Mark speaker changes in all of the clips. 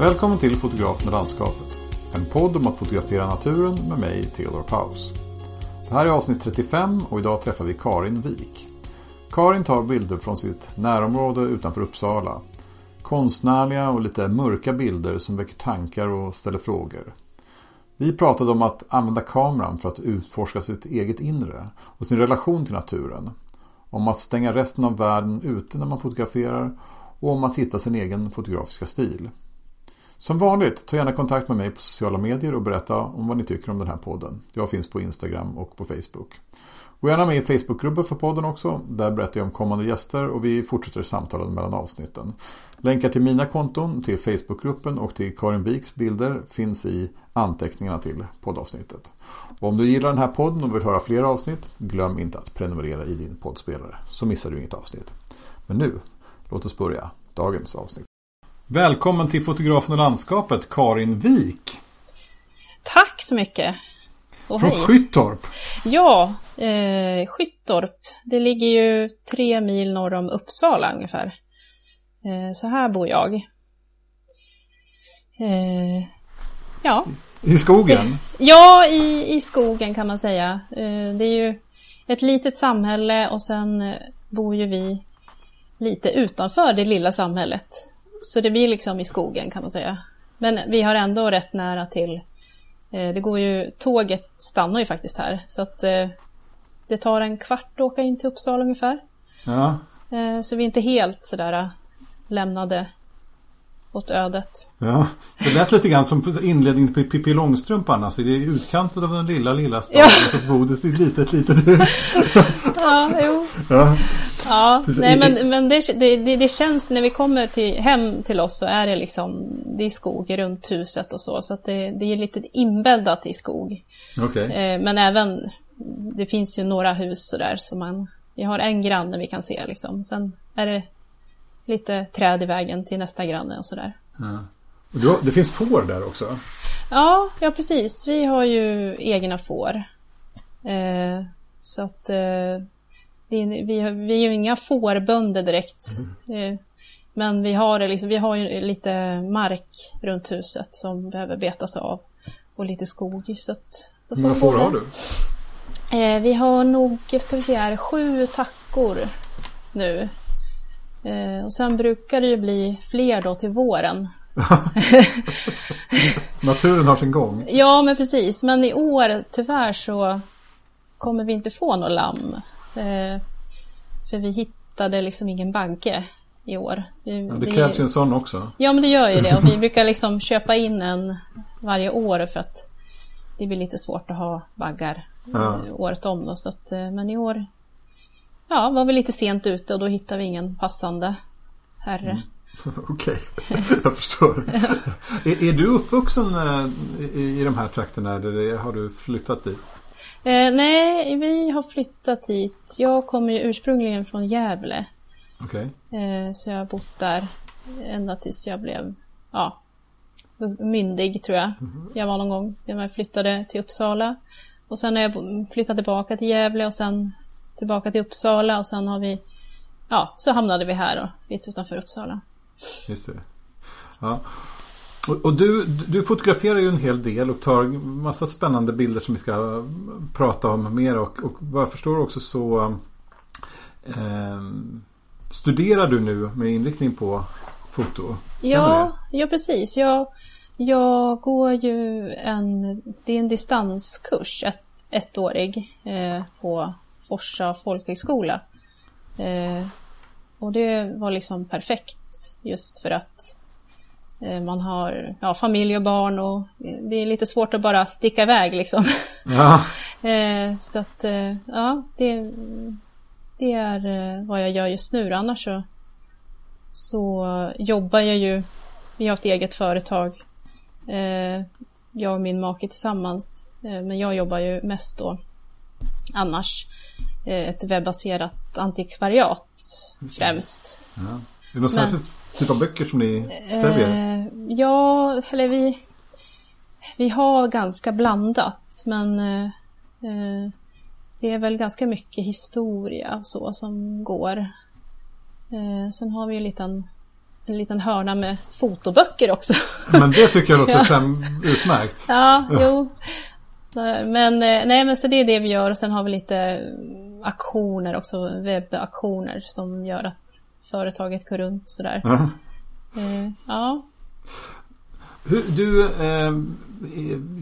Speaker 1: Välkommen till Fotograf med landskapet. En podd om att fotografera naturen med mig, Theodor Paus. Det här är avsnitt 35 och idag träffar vi Karin Wik. Karin tar bilder från sitt närområde utanför Uppsala. Konstnärliga och lite mörka bilder som väcker tankar och ställer frågor. Vi pratade om att använda kameran för att utforska sitt eget inre och sin relation till naturen. Om att stänga resten av världen ute när man fotograferar och om att hitta sin egen fotografiska stil. Som vanligt, ta gärna kontakt med mig på sociala medier och berätta om vad ni tycker om den här podden. Jag finns på Instagram och på Facebook. Gå gärna med i Facebookgruppen för podden också. Där berättar jag om kommande gäster och vi fortsätter samtalen mellan avsnitten. Länkar till mina konton, till Facebookgruppen och till Karin Wiks bilder finns i anteckningarna till poddavsnittet. Och om du gillar den här podden och vill höra fler avsnitt, glöm inte att prenumerera i din poddspelare så missar du inget avsnitt. Men nu, låt oss börja dagens avsnitt. Välkommen till fotografen och landskapet Karin Wik.
Speaker 2: Tack så mycket.
Speaker 1: Och Från hej. Skyttorp?
Speaker 2: Ja, eh, Skyttorp. Det ligger ju tre mil norr om Uppsala ungefär. Eh, så här bor jag.
Speaker 1: Eh, ja. I skogen?
Speaker 2: Ja, i, i skogen kan man säga. Eh, det är ju ett litet samhälle och sen bor ju vi lite utanför det lilla samhället. Så det blir liksom i skogen kan man säga. Men vi har ändå rätt nära till. Eh, det går ju, tåget stannar ju faktiskt här. Så att eh, det tar en kvart att åka in till Uppsala ungefär.
Speaker 1: Ja.
Speaker 2: Eh, så vi är inte helt sådär lämnade åt ödet.
Speaker 1: Ja, det lät lite grann som inledningen på Pippi Långstrump annars. Det är utkanten av den lilla, lilla staden. Ja. Så bor det ett litet, litet hus.
Speaker 2: Ja, jo. Ja, ja nej men, men det, det, det, känns när vi kommer till, hem till oss så är det liksom Det är skog runt huset och så. Så att det, det är lite inbäddat i skog.
Speaker 1: Okay.
Speaker 2: Eh, men även Det finns ju några hus sådär som man Vi har en granne vi kan se liksom. Sen är det lite träd i vägen till nästa granne och sådär.
Speaker 1: Ja. Och har, det finns får där också?
Speaker 2: Ja, ja precis. Vi har ju egna får. Eh, så att eh, är, vi, vi är ju inga fårbönder direkt. Mm. Eh, men vi har, liksom, vi har ju lite mark runt huset som behöver betas av. Och lite skog. Så
Speaker 1: Hur många får har du?
Speaker 2: Eh, vi har nog, ska vi se här, sju tackor nu. Eh, och sen brukar det ju bli fler då till våren.
Speaker 1: Naturen har sin gång.
Speaker 2: Ja, men precis. Men i år tyvärr så kommer vi inte få något lamm. Eh, för vi hittade liksom ingen bagge i år.
Speaker 1: Vi, ja, det krävs ju en sån också.
Speaker 2: Ja, men det gör ju det. Och vi brukar liksom köpa in en varje år för att det blir lite svårt att ha baggar ja. året om. Då, så att, eh, men i år ja, var vi lite sent ute och då hittade vi ingen passande herre. Mm.
Speaker 1: Okej, jag förstår. är, är, du uppvuxen eh, i, i de här trakterna eller har du flyttat dit?
Speaker 2: Eh, nej, vi har flyttat hit. Jag kommer ju ursprungligen från Gävle.
Speaker 1: Okay.
Speaker 2: Eh, så jag har bott där ända tills jag blev ja, myndig tror jag. Mm. Jag var någon gång. Jag flyttade till Uppsala. Och sen har jag flyttat tillbaka till Gävle och sen tillbaka till Uppsala och sen har vi Ja, så hamnade vi här då, lite utanför Uppsala.
Speaker 1: Just det. Ja. Och, och, du, du fotograferar ju en hel del och tar massa spännande bilder som vi ska prata om mer och, och vad jag förstår också så eh, Studerar du nu med inriktning på foto?
Speaker 2: ja, ja, precis. Jag, jag går ju en, det är en distanskurs, ett, ettårig eh, på Forsa folkhögskola. Eh, och det var liksom perfekt just för att eh, man har ja, familj och barn och det är lite svårt att bara sticka iväg liksom.
Speaker 1: Ja.
Speaker 2: eh, så att eh, ja, det, det är eh, vad jag gör just nu. Annars så, så jobbar jag ju, vi har ett eget företag. Eh, jag och min make tillsammans. men jag jobbar ju mest då annars eh, ett webbaserat antikvariat främst.
Speaker 1: Ja. Är det någon särskild typ av böcker som ni säljer? Eh,
Speaker 2: ja, eller vi, vi har ganska blandat men eh, eh, det är väl ganska mycket historia och så som går. Sen har vi en liten en liten hörna med fotoböcker också.
Speaker 1: Men det tycker jag låter fram utmärkt.
Speaker 2: Ja, jo. Men, nej, men så det är det vi gör och sen har vi lite aktioner också, webbaktioner som gör att företaget går runt sådär.
Speaker 1: Ja.
Speaker 2: Eh, ja.
Speaker 1: Hur, du, eh,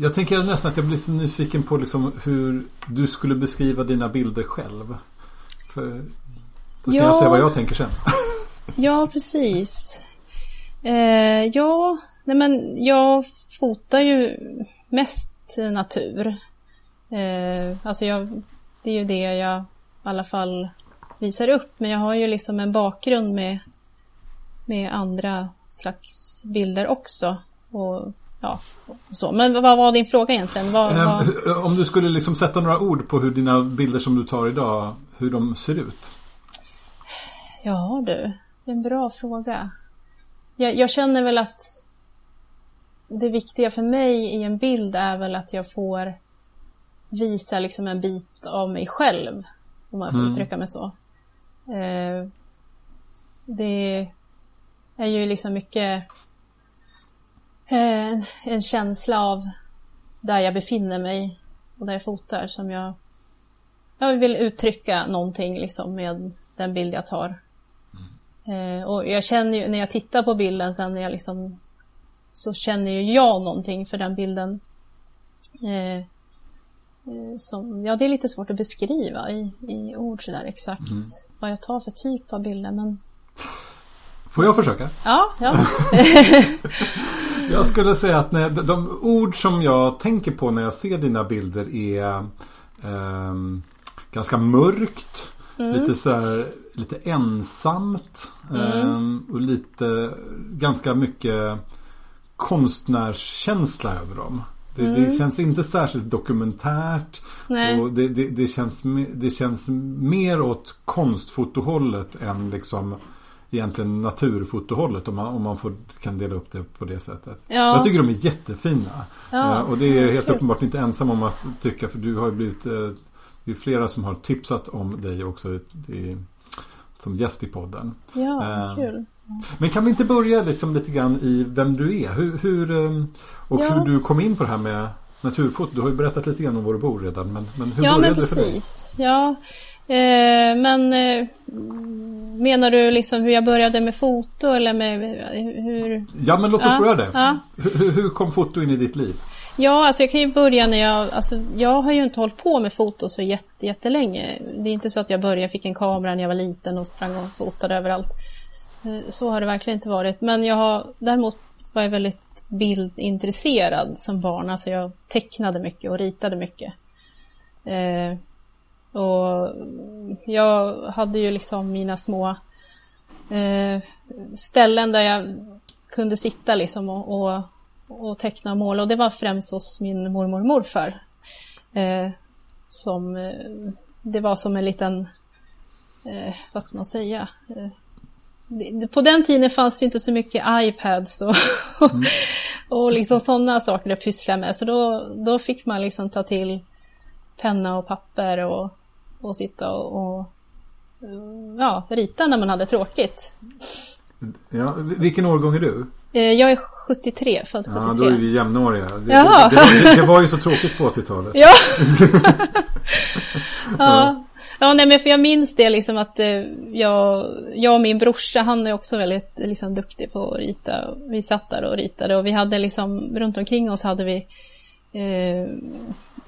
Speaker 1: jag tänker nästan att jag blir så nyfiken på liksom hur du skulle beskriva dina bilder själv. För då kan
Speaker 2: Ja.
Speaker 1: jag säga vad jag tänker sen.
Speaker 2: Ja, precis. Eh, ja, nej men jag fotar ju mest natur. Eh, alltså jag, det är ju det jag i alla fall visar upp. Men jag har ju liksom en bakgrund med, med andra slags bilder också. Och, ja, och så. Men vad var din fråga egentligen? Vad,
Speaker 1: Eh,
Speaker 2: vad...
Speaker 1: om du skulle liksom sätta några ord på hur dina bilder som du tar idag, hur de ser ut.
Speaker 2: Ja du, det är en bra fråga. Jag, jag känner väl att det viktiga för mig i en bild är väl att jag får visa liksom en bit av mig själv. Om man får
Speaker 1: Mm.
Speaker 2: uttrycka mig så. Eh, det är ju liksom mycket eh, en känsla av där jag befinner mig och där jag fotar som jag, jag vill uttrycka någonting liksom med den bild jag tar. Eh, och jag känner ju när jag tittar på bilden sen när jag liksom så känner ju jag någonting för den bilden. Eh, som, ja, det är lite svårt att beskriva i, i ord sådär exakt vad jag tar för typ av bilder. Men
Speaker 1: Får jag försöka?
Speaker 2: ja, ja.
Speaker 1: Jag skulle säga att när, de ord som jag tänker på när jag ser dina bilder är ehm, ganska mörkt. Lite så här, lite ensamt. ehm, och lite ganska mycket konstnärskänsla över dem. Det, det känns inte särskilt dokumentärt.
Speaker 2: Nej.
Speaker 1: Och det, det, det, känns, det känns mer åt konstfotohållet än liksom egentligen naturfotohållet om man, om man får, kan dela upp det på det sättet.
Speaker 2: Ja.
Speaker 1: Jag tycker de är jättefina.
Speaker 2: Ja,
Speaker 1: Eh, och det är helt uppenbart inte ensam om att tycka för du har ju blivit eh, Det är flera som har tipsat om dig också i, som gäst i podden.
Speaker 2: ja
Speaker 1: Eh,
Speaker 2: kul.
Speaker 1: Men kan vi inte börja liksom lite grann i vem du är? Hur, hur, eh, och
Speaker 2: Ja.
Speaker 1: hur du kom in på det här med naturfoto. Du har ju berättat lite grann om var du bor redan. Men, men hur
Speaker 2: Ja,
Speaker 1: började
Speaker 2: men
Speaker 1: det för dig?
Speaker 2: precis. Ja. Eh, men eh, menar du liksom hur jag började med foto eller med hur?
Speaker 1: Ja men låt oss
Speaker 2: Ja,
Speaker 1: börja där.
Speaker 2: ja.
Speaker 1: Hur, hur- hur kom foto in i ditt liv?
Speaker 2: Ja, alltså jag kan ju börja när jag, alltså jag har ju inte hållit på med foto så jätte, jättelänge. Det är inte så att jag började, fick en kamera när jag var liten och sprang och fotade överallt. Eh, så har det verkligen inte varit. Men jag har, däremot var jag väldigt bildintresserad som barn. Alltså jag tecknade mycket och ritade mycket. Eh, och jag hade ju liksom mina små eh, ställen där jag kunde sitta liksom och, och, och teckna och måla. Och det var främst hos min mormor och morfar. Eh, som, eh, det var som en liten, eh, vad ska man säga? Eh, på den tiden fanns det inte så mycket iPads och, och liksom sådana saker att pyssla med. Så då, då fick man liksom ta till penna och papper och, och sitta och, och ja, rita när man hade tråkigt.
Speaker 1: Ja, vilken årgång är du?
Speaker 2: Eh, Jag är 73, född 73.
Speaker 1: Ja, då är vi jämnåriga. Det, det, det, var, det var ju så tråkigt på 80-talet.
Speaker 2: Ja. ja. Ja, nej, men för jag minns det liksom att eh, jag, jag och min brorsa, han är också väldigt liksom, duktig på att rita. Vi satt där och ritade och vi hade liksom, runt omkring oss hade vi eh,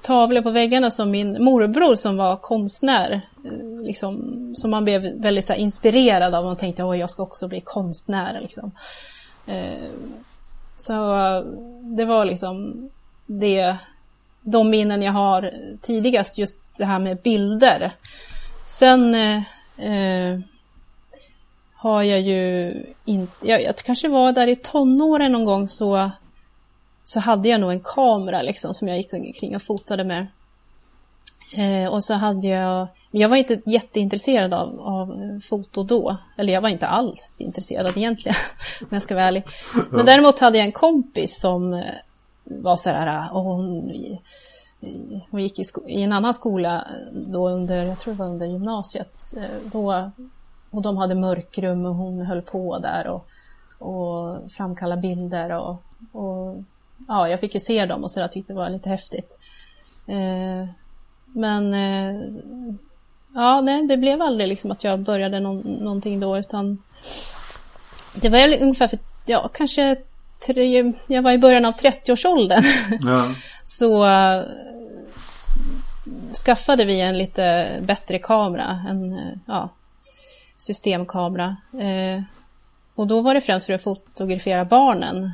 Speaker 2: tavlor på väggarna som min morbror som var konstnär, eh, liksom, som man blev väldigt så här, inspirerad av. Man tänkte, att jag ska också bli konstnär. Liksom. Eh, så det var liksom det de minnen jag har tidigast, just det här med bilder. Sen eh, eh, har jag ju inte, jag, jag kanske var där i tonåren någon gång så, så hade jag nog en kamera liksom som jag gick omkring och fotade med. Eh, och så hade jag, jag var inte jätteintresserad av, av foto då. Eller jag var inte alls intresserad av det egentligen, om jag ska vara ärlig. Men däremot hade jag en kompis som var så här, ah, och hon, hon gick i, i en annan skola då under, jag tror det var under gymnasiet. Eh, då, och de hade mörkrum och hon höll på där och, och framkalla bilder och, och ja, jag fick ju se dem och så jag tyckte det var lite häftigt. Eh, men eh, ja, nej, det blev aldrig liksom att jag började någon, någonting då utan det var ungefär för, ja, kanske tre, jag var i början av 30-årsåldern. Ja. så uh, skaffade vi en lite bättre kamera, en uh, ja, systemkamera. Uh, och då var det främst för att fotografera barnen.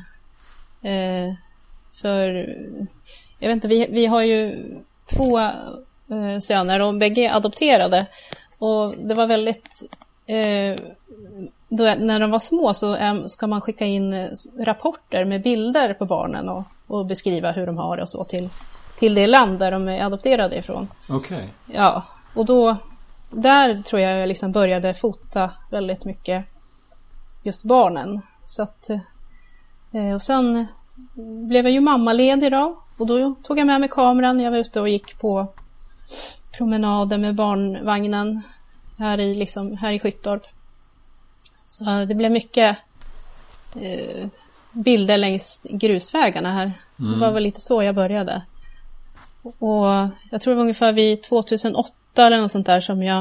Speaker 2: för, jag vet inte, vi, vi har ju två söner och bägge är adopterade. Och det var väldigt då, när de var små så äm, ska man skicka in eh, rapporter med bilder på barnen och, och, beskriva hur de har det och så till, till det land där de är adopterade ifrån.
Speaker 1: Okej. Okay.
Speaker 2: Ja, och då där tror jag jag liksom började fota väldigt mycket just barnen. Så att, eh, och sen blev jag ju mammaledig då och då tog jag med mig kameran. Jag var ute och gick på promenader med barnvagnen här i, liksom, här i Skyttorp. Så det blev mycket eh, bilder längs grusvägarna här. Mm. Det var väl lite så jag började. Och jag tror det var ungefär vid 2008 eller något sånt där som jag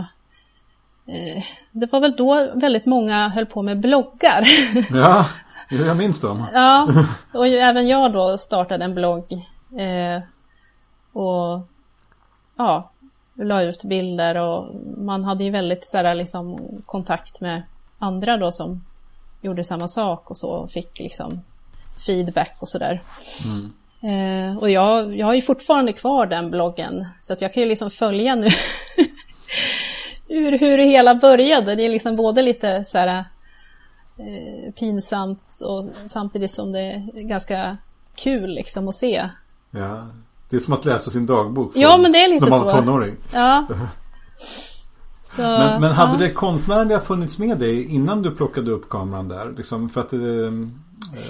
Speaker 2: eh, Det var väl då väldigt många höll på med bloggar.
Speaker 1: Ja, jag minns dem.
Speaker 2: ja, och även jag då startade en blogg. Eh, och ja, la ut bilder och man hade ju väldigt så här, liksom, kontakt med andra då som gjorde samma sak och så och fick liksom feedback och sådär. Mm. Eh, och jag, jag har ju fortfarande kvar den bloggen så att jag kan ju liksom följa nu hur, hur det hela började. Det är liksom både lite så här eh, pinsamt och samtidigt som det är ganska kul liksom att se.
Speaker 1: Ja, det är som att läsa sin dagbok.
Speaker 2: Ja, men det är lite. När man
Speaker 1: var tonåring.
Speaker 2: Ja.
Speaker 1: Så, men, men hade ja. det konstnärliga funnits med dig innan du plockade upp kameran där? Liksom för att
Speaker 2: eh,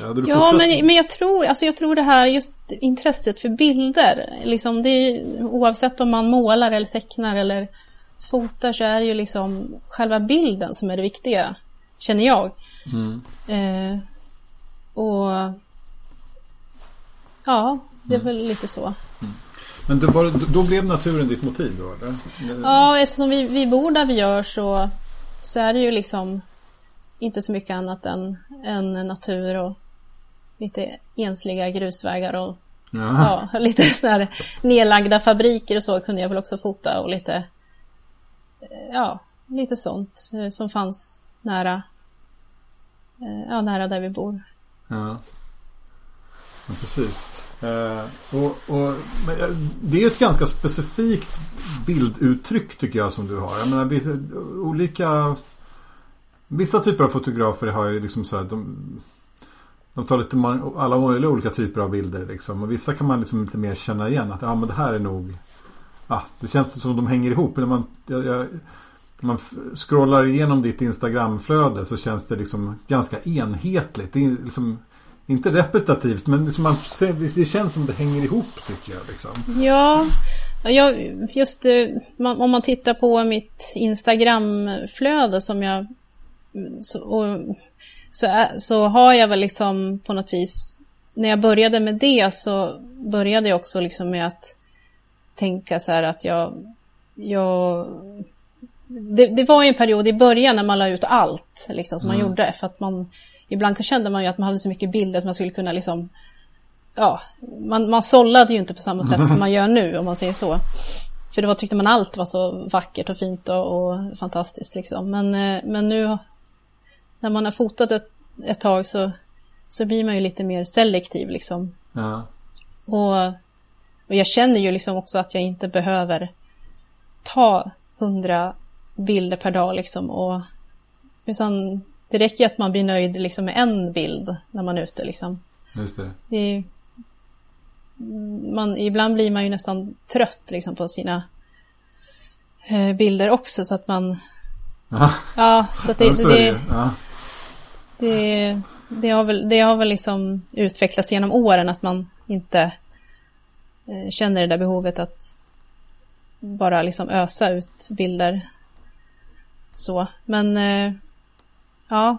Speaker 2: hade du ja, men, men jag tror, alltså jag tror det här just intresset för bilder. Liksom det är, oavsett om man målar eller tecknar eller fotar så är det ju liksom själva bilden som är det viktiga. Känner jag. Mm. Eh, och ja, det är mm. väl lite så.
Speaker 1: Men då, var, då blev naturen ditt motiv då eller?
Speaker 2: Ja, eftersom vi, vi bor där vi gör så, så är det ju liksom inte så mycket annat än, än natur och lite ensliga grusvägar och ja. ja lite sådär nedlagda fabriker och så kunde jag väl också fota och lite ja, lite sånt eh, som fanns nära eh, ja, nära där vi bor.
Speaker 1: Ja, ja precis. Uh, och, och, eh, det är ett ganska specifikt bilduttryck tycker jag som du har. Jag menar, olika Vissa typer av fotografer har ju liksom så här, de, de tar lite alla möjliga olika typer av bilder liksom. Och vissa kan man liksom lite mer känna igen att ja men det här är nog ah, Det känns som de hänger ihop. När man, jag, jag, när man scrollar igenom ditt Instagramflöde så känns det liksom ganska enhetligt. Det är liksom inte repetitivt men liksom man, det känns som det hänger ihop tycker jag. Liksom.
Speaker 2: Ja, jag, just om man tittar på mitt Instagramflöde som jag så, och, så, så har jag väl liksom på något vis när jag började med det så började jag också liksom med att tänka så här att jag, jag det, det var ju en period i början när man la ut allt liksom, som mm. man gjorde för att man ibland kände man ju att man hade så mycket bilder att man skulle kunna liksom Ja, man, man sållade ju inte på samma sätt som man gör nu om man säger så. För då tyckte man allt var så vackert och fint och, och fantastiskt liksom. Men, eh, men nu när man har fotat ett, ett tag så, så blir man ju lite mer selektiv liksom. Ja. Och, och jag känner ju liksom också att jag inte behöver ta hundra bilder per dag liksom. Och, utan det räcker att man blir nöjd liksom med en bild när man är ute liksom.
Speaker 1: Just det.
Speaker 2: det är, man, ibland blir man ju nästan trött liksom på sina eh, bilder också så att man...
Speaker 1: Ja,
Speaker 2: ja så att det, så det, det, ja. det, det, har väl, det har väl liksom utvecklats genom åren att man inte eh, känner det där behovet att bara liksom ösa ut bilder. Så, men eh, Ja.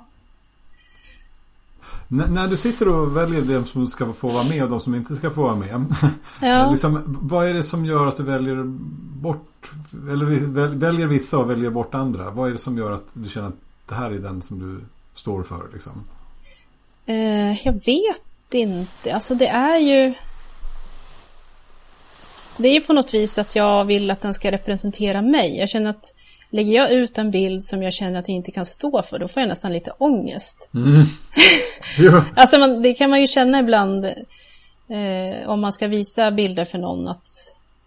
Speaker 1: N när du sitter och väljer de som ska få vara med och de som inte ska få vara med.
Speaker 2: Ja.
Speaker 1: liksom, vad är det som gör att du väljer bort eller väl- väljer vissa och väljer bort andra? Vad är det som gör att du känner att det här är den som du står för? Liksom?
Speaker 2: Eh, jag vet inte. Alltså det är ju... Det är ju på något vis att jag vill att den ska representera mig. Jag känner att lägger jag ut en bild som jag känner att jag inte kan stå för, då får jag nästan lite ångest.
Speaker 1: Mm. jo.
Speaker 2: Alltså man, det kan man ju känna ibland eh, om man ska visa bilder för någon att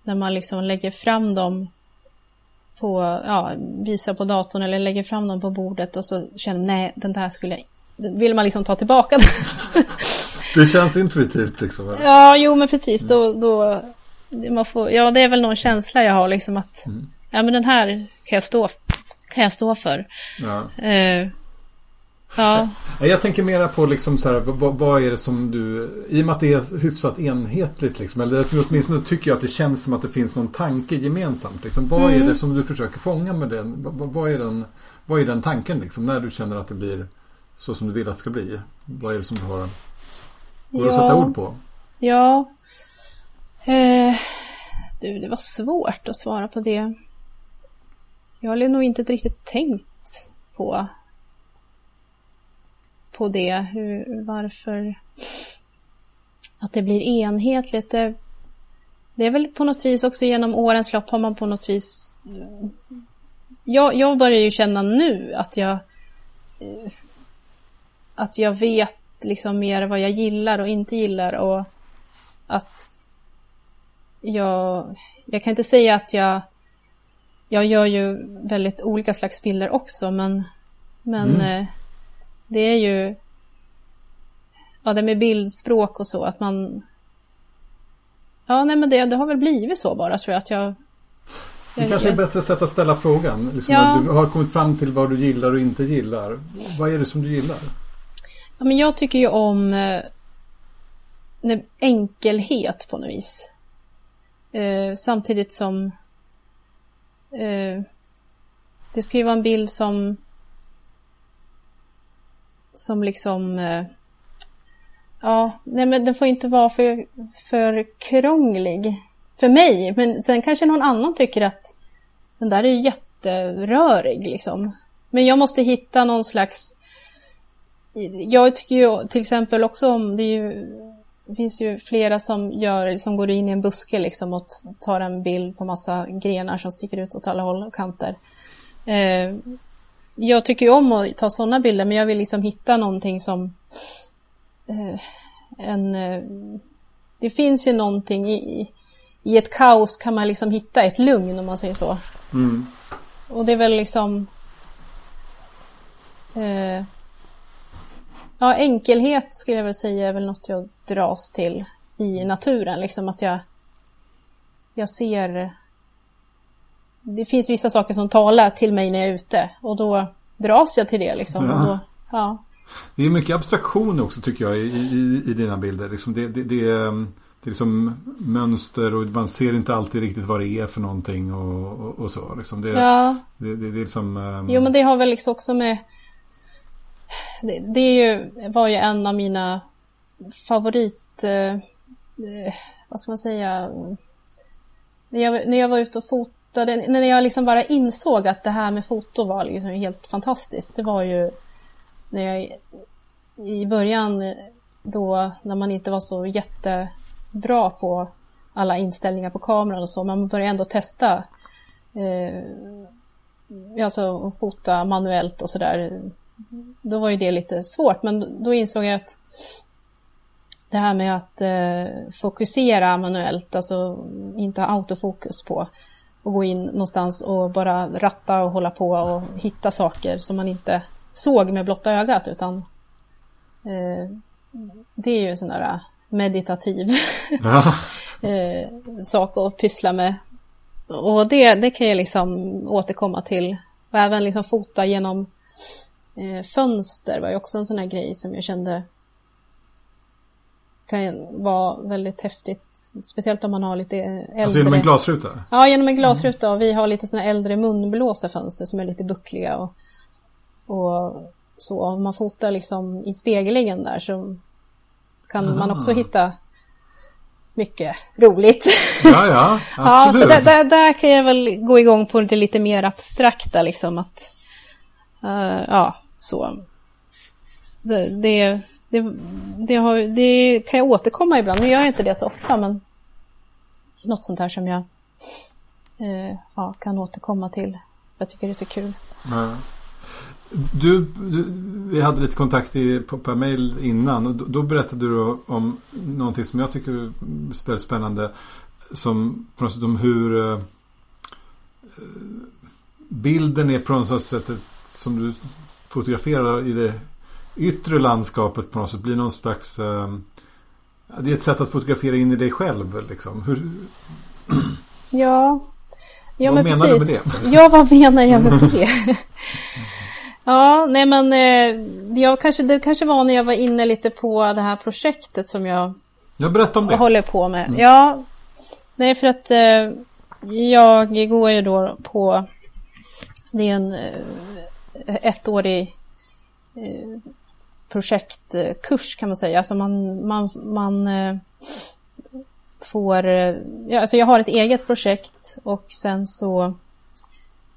Speaker 2: när man liksom lägger fram dem på, ja, visar på datorn eller lägger fram dem på bordet och så känner man, nej, den där skulle jag, vill man liksom ta tillbaka den.
Speaker 1: Det känns intuitivt liksom. eller?
Speaker 2: Ja, jo men precis. Då, då, man får, ja, det är väl någon känsla jag har liksom att ja, men den här kan jag stå, kan jag stå för.
Speaker 1: Ja.
Speaker 2: Eh, ja,
Speaker 1: Jag tänker mera på liksom så här, vad, vad är det som du, i och med att det är hyfsat enhetligt liksom, eller åtminstone tycker jag att det känns som att det finns någon tanke gemensamt. Liksom, vad är det som du försöker fånga med den? Vad, vad- är, den vad är den tanken liksom, när du känner att det blir så som du vill att det ska bli? Vad är det som du har, går det att
Speaker 2: Ja.
Speaker 1: sätta ord på?
Speaker 2: ja. Eh, du, det var svårt att svara på det. Jag har nog inte riktigt tänkt på på det, hur, varför att det blir enhetligt. Det, det är väl på något vis också genom årens lopp har man på något vis jag, jag börjar ju känna nu att jag att jag vet liksom mer vad jag gillar och inte gillar och att jag, jag kan inte säga att jag jag gör ju väldigt olika slags bilder också men, men
Speaker 1: Mm.
Speaker 2: eh, det är ju ja det med bildspråk och så att man ja nej men det, det har väl blivit så bara tror jag att jag
Speaker 1: Det kanske är bättre sätt att ställa frågan. Liksom
Speaker 2: Ja.
Speaker 1: du har kommit fram till vad du gillar och inte gillar. Vad är det som du gillar?
Speaker 2: Ja, men jag tycker ju om eh, enkelhet på något vis. Eh, samtidigt som eh, det ska ju vara en bild som som liksom eh, ja, nej men den får inte vara för, för krånglig för mig. Men sen kanske någon annan tycker att den där är jätterörig liksom. Men jag måste hitta någon slags jag tycker ju till exempel också om, det, är ju, det finns ju flera som gör, som går in i en buske liksom och tar en bild på massa grenar som sticker ut åt alla håll och kanter. Eh, jag tycker ju om att ta sådana bilder men jag vill liksom hitta någonting som eh, en... Eh, det finns ju någonting i, i ett kaos kan man liksom hitta ett lugn om man säger så.
Speaker 1: Mm.
Speaker 2: Och det är väl liksom... Eh, ja, enkelhet skulle jag väl säga är väl något jag dras till i naturen. Liksom att jag, jag ser... Det finns vissa saker som talar till mig när jag är ute och då dras jag till det liksom.
Speaker 1: Ja.
Speaker 2: Då, ja.
Speaker 1: Det är mycket abstraktioner också tycker jag i, i, i dina bilder. Liksom det, det, det, är, det är liksom mönster och man ser inte alltid riktigt vad det är för någonting och, och, och så. Liksom det,
Speaker 2: ja.
Speaker 1: det, det, det är liksom... ehm,
Speaker 2: Jo men det har väl liksom också med det, det är ju, var ju en av mina favorit eh, eh, Vad ska man säga när jag, när jag var ute och fotade, när jag liksom bara insåg att det här med foto var liksom helt fantastiskt. Det var ju när jag i början eh, då när man inte var så jättebra på alla inställningar på kameran och så, man började ändå testa eh, alltså att fota manuellt och sådär. Då var ju det lite svårt, men då insåg jag att det här med att eh, fokusera manuellt, alltså inte ha autofokus på och gå in någonstans och bara ratta och hålla på och hitta saker som man inte såg med blotta ögat utan eh, det är ju en sån där meditativ
Speaker 1: Ja.
Speaker 2: eh, sak att pyssla med. Och det, det kan jag liksom återkomma till. Och även liksom fota genom fönster var ju också en sån här grej som jag kände kan vara väldigt häftigt. Speciellt om man har lite äldre...
Speaker 1: Alltså genom en glasruta?
Speaker 2: Ja, genom en glasruta och vi har lite såna äldre munblåsta fönster som är lite buckliga och, och så om man fotar liksom i speglingen där så kan Aha. man också hitta mycket roligt.
Speaker 1: Ja, ja, absolut.
Speaker 2: ja, så där, där, där, kan jag väl gå igång på det lite mer abstrakta liksom att, uh, ja, så. Det, det, det, det, har, det kan jag återkomma ibland, nu gör jag inte det så ofta, men något sånt här som jag uh, ja, kan återkomma till. Jag tycker det är så kul.
Speaker 1: Mm. Du, du, vi hade lite kontakt i, på, per mail innan och då, då berättade du om någonting som jag tycker är väldigt spännande. Som på något sätt om hur eh, eh bilden är på något sätt som du fotograferar i det yttre landskapet på något sätt blir någon slags eh, det är ett sätt att fotografera in i dig själv liksom. Hur...
Speaker 2: Ja, ja
Speaker 1: vad
Speaker 2: men
Speaker 1: menar
Speaker 2: precis.
Speaker 1: du med det?
Speaker 2: Ja, vad menar jag med det? Ja, nej men eh, jag kanske, det kanske var när jag var inne lite på det här projektet som jag
Speaker 1: Jag berättar om det.
Speaker 2: håller på med. Mm. Ja, nej för att eh, jag går ju då på, det är en ett ettårig i eh, projektkurs kan man säga. Alltså man, man, man eh, får, eh, ja, alltså jag har ett eget projekt och sen så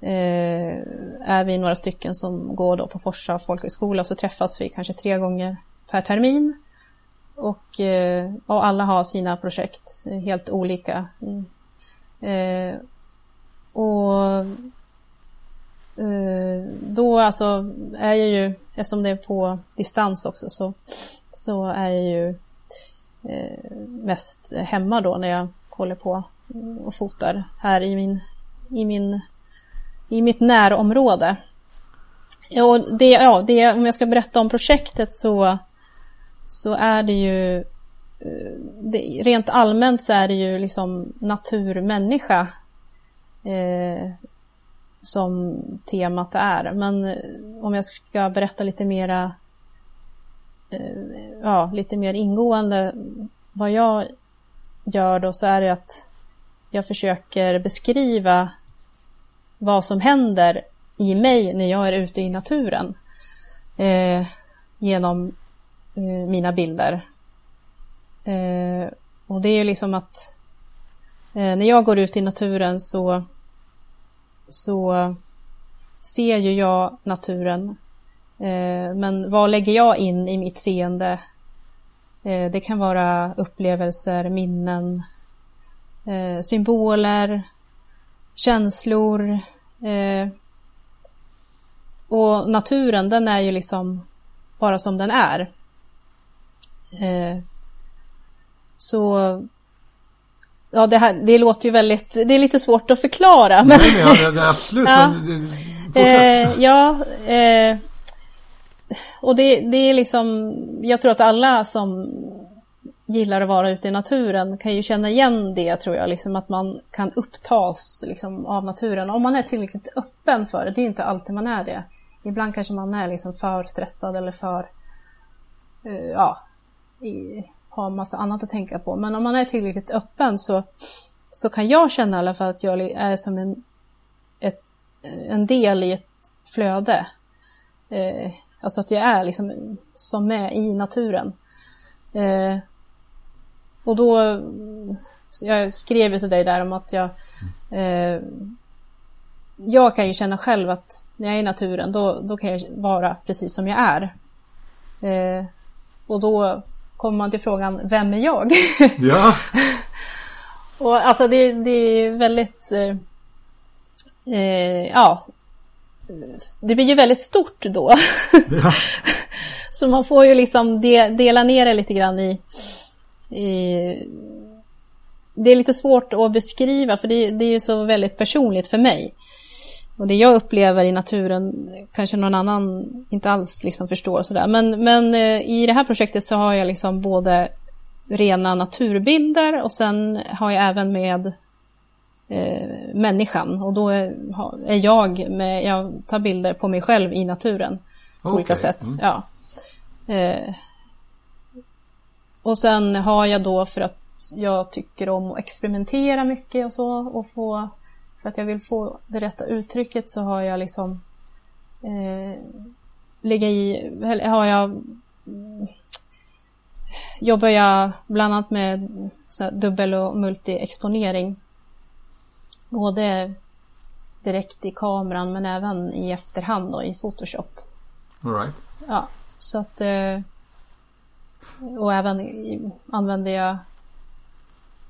Speaker 2: eh, är vi några stycken som går då på Forsa folkhögskola och så träffas vi kanske tre gånger per termin. Och, eh, och alla har sina projekt, helt olika. Mm. Eh, och Eh, då alltså är jag ju, eftersom det är på distans också, så, så är jag ju eh, mest hemma då när jag håller på och fotar här i min, i min i mitt närområde. Och det, ja, det, om jag ska berätta om projektet så, så är det ju eh, det, rent allmänt så är det ju liksom naturmänniska eh, som temat är. Men eh, om jag ska berätta lite mera eh, ja, lite mer ingående vad jag gör då så är det att jag försöker beskriva vad som händer i mig när jag är ute i naturen eh, genom eh, mina bilder. Eh, och det är ju liksom att eh, när jag går ut i naturen så, så ser ju jag naturen. Eh, men vad lägger jag in i mitt seende? Eh, det kan vara upplevelser, minnen, eh, symboler, känslor. Och naturen den är ju liksom bara som den är. Så Ja, det, här, det låter ju väldigt, det är lite svårt att förklara.
Speaker 1: Men, Nej, ja, det, absolut.
Speaker 2: ja,
Speaker 1: men,
Speaker 2: eh, ja eh, och det, det är liksom, jag tror att alla som gillar att vara ute i naturen kan ju känna igen det tror jag, liksom att man kan upptas liksom, av naturen. Om man är tillräckligt öppen för det, det är inte alltid man är det. Ibland kanske man är liksom för stressad eller för, uh, ja, i, har massa annat att tänka på. Men om man är tillräckligt öppen så, så kan jag känna i alla fall att jag är som en, ett, en del i ett flöde. Eh, alltså att jag är liksom som med i naturen. Eh, och då, jag skrev ju till dig där om att jag eh, Jag kan ju känna själv att när jag är i naturen då, då kan jag vara precis som jag är. Eh, och då kommer man till frågan, vem är jag?
Speaker 1: Ja.
Speaker 2: och alltså det, det är väldigt eh, eh, Ja Det blir ju väldigt stort då. Ja. Så man får ju liksom de, dela ner det lite grann i det är lite svårt att beskriva för det, det är så väldigt personligt för mig. Och det jag upplever i naturen kanske någon annan inte alls liksom förstår. Sådär. Men, men eh, i det här projektet så har jag liksom både rena naturbilder och sen har jag även med eh, människan. Och då är, är, jag med, jag tar bilder på mig själv i naturen. På okay. olika sätt. Mm. Ja. Eh, och sen har jag då för att jag tycker om att experimentera mycket och så och få för att jag vill få det rätta uttrycket så har jag liksom eh, lägga i, har jag jobbar jag bland annat med dubbel och multiexponering. Både direkt i kameran men även i efterhand då, i Photoshop.
Speaker 1: All right.
Speaker 2: Ja, så att eh, och även använder jag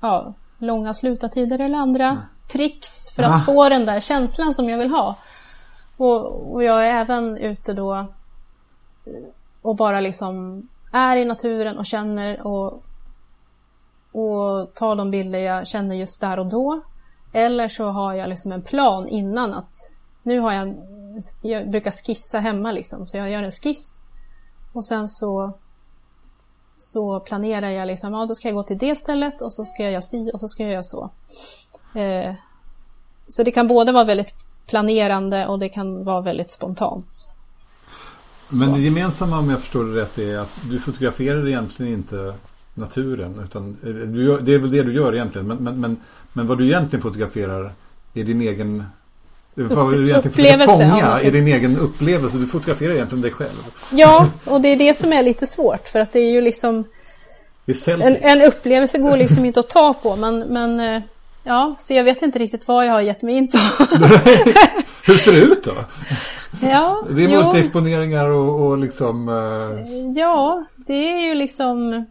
Speaker 2: ja, långa slutartider eller andra mm. Tricks för att ah. få den där känslan som jag vill ha. Och, och jag är även ute då och bara liksom är i naturen och känner och, och tar de bilder jag känner just där och då. Eller så har jag liksom en plan innan att nu har jag, jag brukar skissa hemma liksom, så jag gör en skiss och sen så så planerar jag liksom, ja då ska jag gå till det stället och så ska jag göra si och så ska jag göra så. Eh, så det kan både vara väldigt planerande och det kan vara väldigt spontant.
Speaker 1: Men det gemensamma om jag förstår det rätt är att du fotograferar egentligen inte naturen utan du, det är väl det du gör egentligen men, men, men, men vad du egentligen fotograferar är din egen vad du egentligen försöker fånga ja, är din egen upplevelse. Du fotograferar egentligen dig själv.
Speaker 2: Ja, och det är det som är lite svårt för att det är ju liksom
Speaker 1: är
Speaker 2: en, en, upplevelse går liksom inte att ta på men, men eh, ja, så jag vet inte riktigt vad jag har gett mig in på.
Speaker 1: Hur ser det ut då?
Speaker 2: Ja,
Speaker 1: det är multiexponeringar och, och liksom uh...
Speaker 2: Ja, det är ju liksom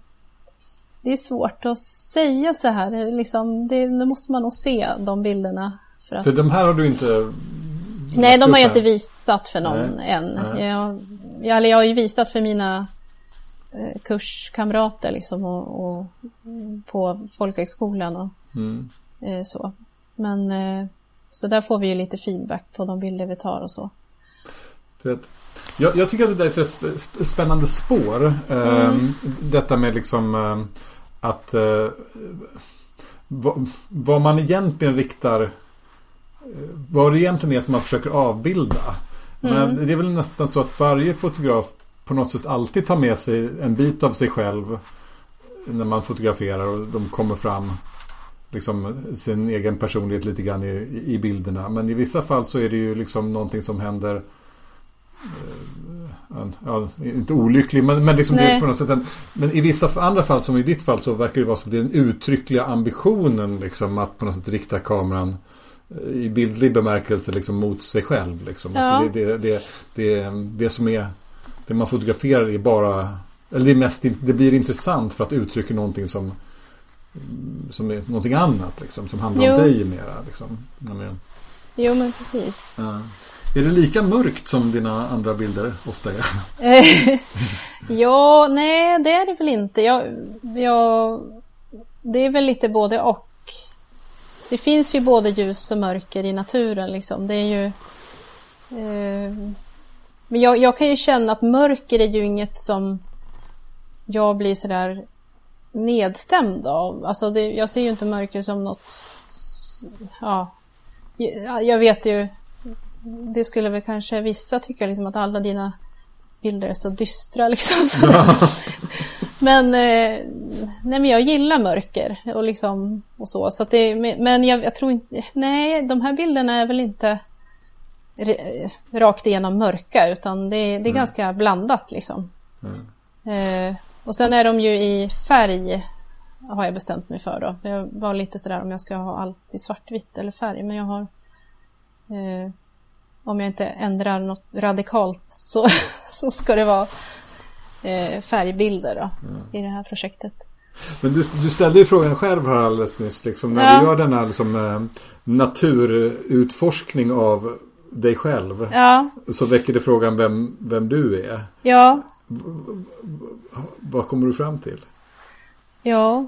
Speaker 2: Det är svårt att säga så här liksom, det, det måste man nog se de bilderna
Speaker 1: för, att... för de här har du inte
Speaker 2: Nej, de har jag inte visat för någon Nej. än. Nej. Jag, jag, jag har ju visat för mina eh, kurskamrater liksom och, och på folkhögskolan och mm. Eh, så. Men eh, så där får vi ju lite feedback på de bilder vi tar och så.
Speaker 1: Jag, jag tycker att det där är ett spännande spår. Mm. Eh, detta med liksom eh, att eh, vad, man egentligen riktar vad det egentligen är som man försöker avbilda. Mm. Men det är väl nästan så att varje fotograf på något sätt alltid tar med sig en bit av sig själv när man fotograferar och de kommer fram liksom sin egen personlighet lite grann i, i bilderna. Men i vissa fall så är det ju liksom någonting som händer eh, Ja, inte olycklig men, men liksom på något sätt en, Men i vissa andra fall som i ditt fall så verkar det vara som den uttryckliga ambitionen liksom att på något sätt rikta kameran i bildlig bemärkelse liksom mot sig själv. Liksom. Ja. Det, det, det, det, det som är det man fotograferar är bara eller det, mest, det blir intressant för att uttrycka någonting som som är någonting annat liksom, som handlar jo. om dig mera. Liksom.
Speaker 2: Men, jo men precis.
Speaker 1: Ja. Är det lika mörkt som dina andra bilder ofta är?
Speaker 2: ja, nej det är det väl inte. Jag, jag, det är väl lite både och det finns ju både ljus och mörker i naturen liksom. Det är ju... Eh, men jag, jag, kan ju känna att mörker är ju inget som jag blir sådär nedstämd av. Alltså det, jag ser ju inte mörker som något... Ja, jag vet ju... Det skulle väl kanske vissa tycka liksom att alla dina bilder är så dystra liksom. Så. Men, eh, nej, men jag gillar mörker och, liksom, och så. så det, men jag, jag, tror inte, nej de här bilderna är väl inte rakt igenom mörka utan det, det är mm. ganska blandat liksom. Mm. Eh, och sen är de ju i färg har jag bestämt mig för då. Jag var lite sådär om jag ska ha allt i svartvitt eller färg men jag har eh, om jag inte ändrar något radikalt så, så ska det vara eh, färgbilder då, mm. i det här projektet.
Speaker 1: Men du, du ställde ju frågan själv här alldeles nyss. Liksom, när ja. du gör denna liksom, eh, naturutforskning av dig själv.
Speaker 2: Ja.
Speaker 1: Så väcker det frågan vem, vem du är.
Speaker 2: Ja.
Speaker 1: Vad kommer du fram till?
Speaker 2: Ja.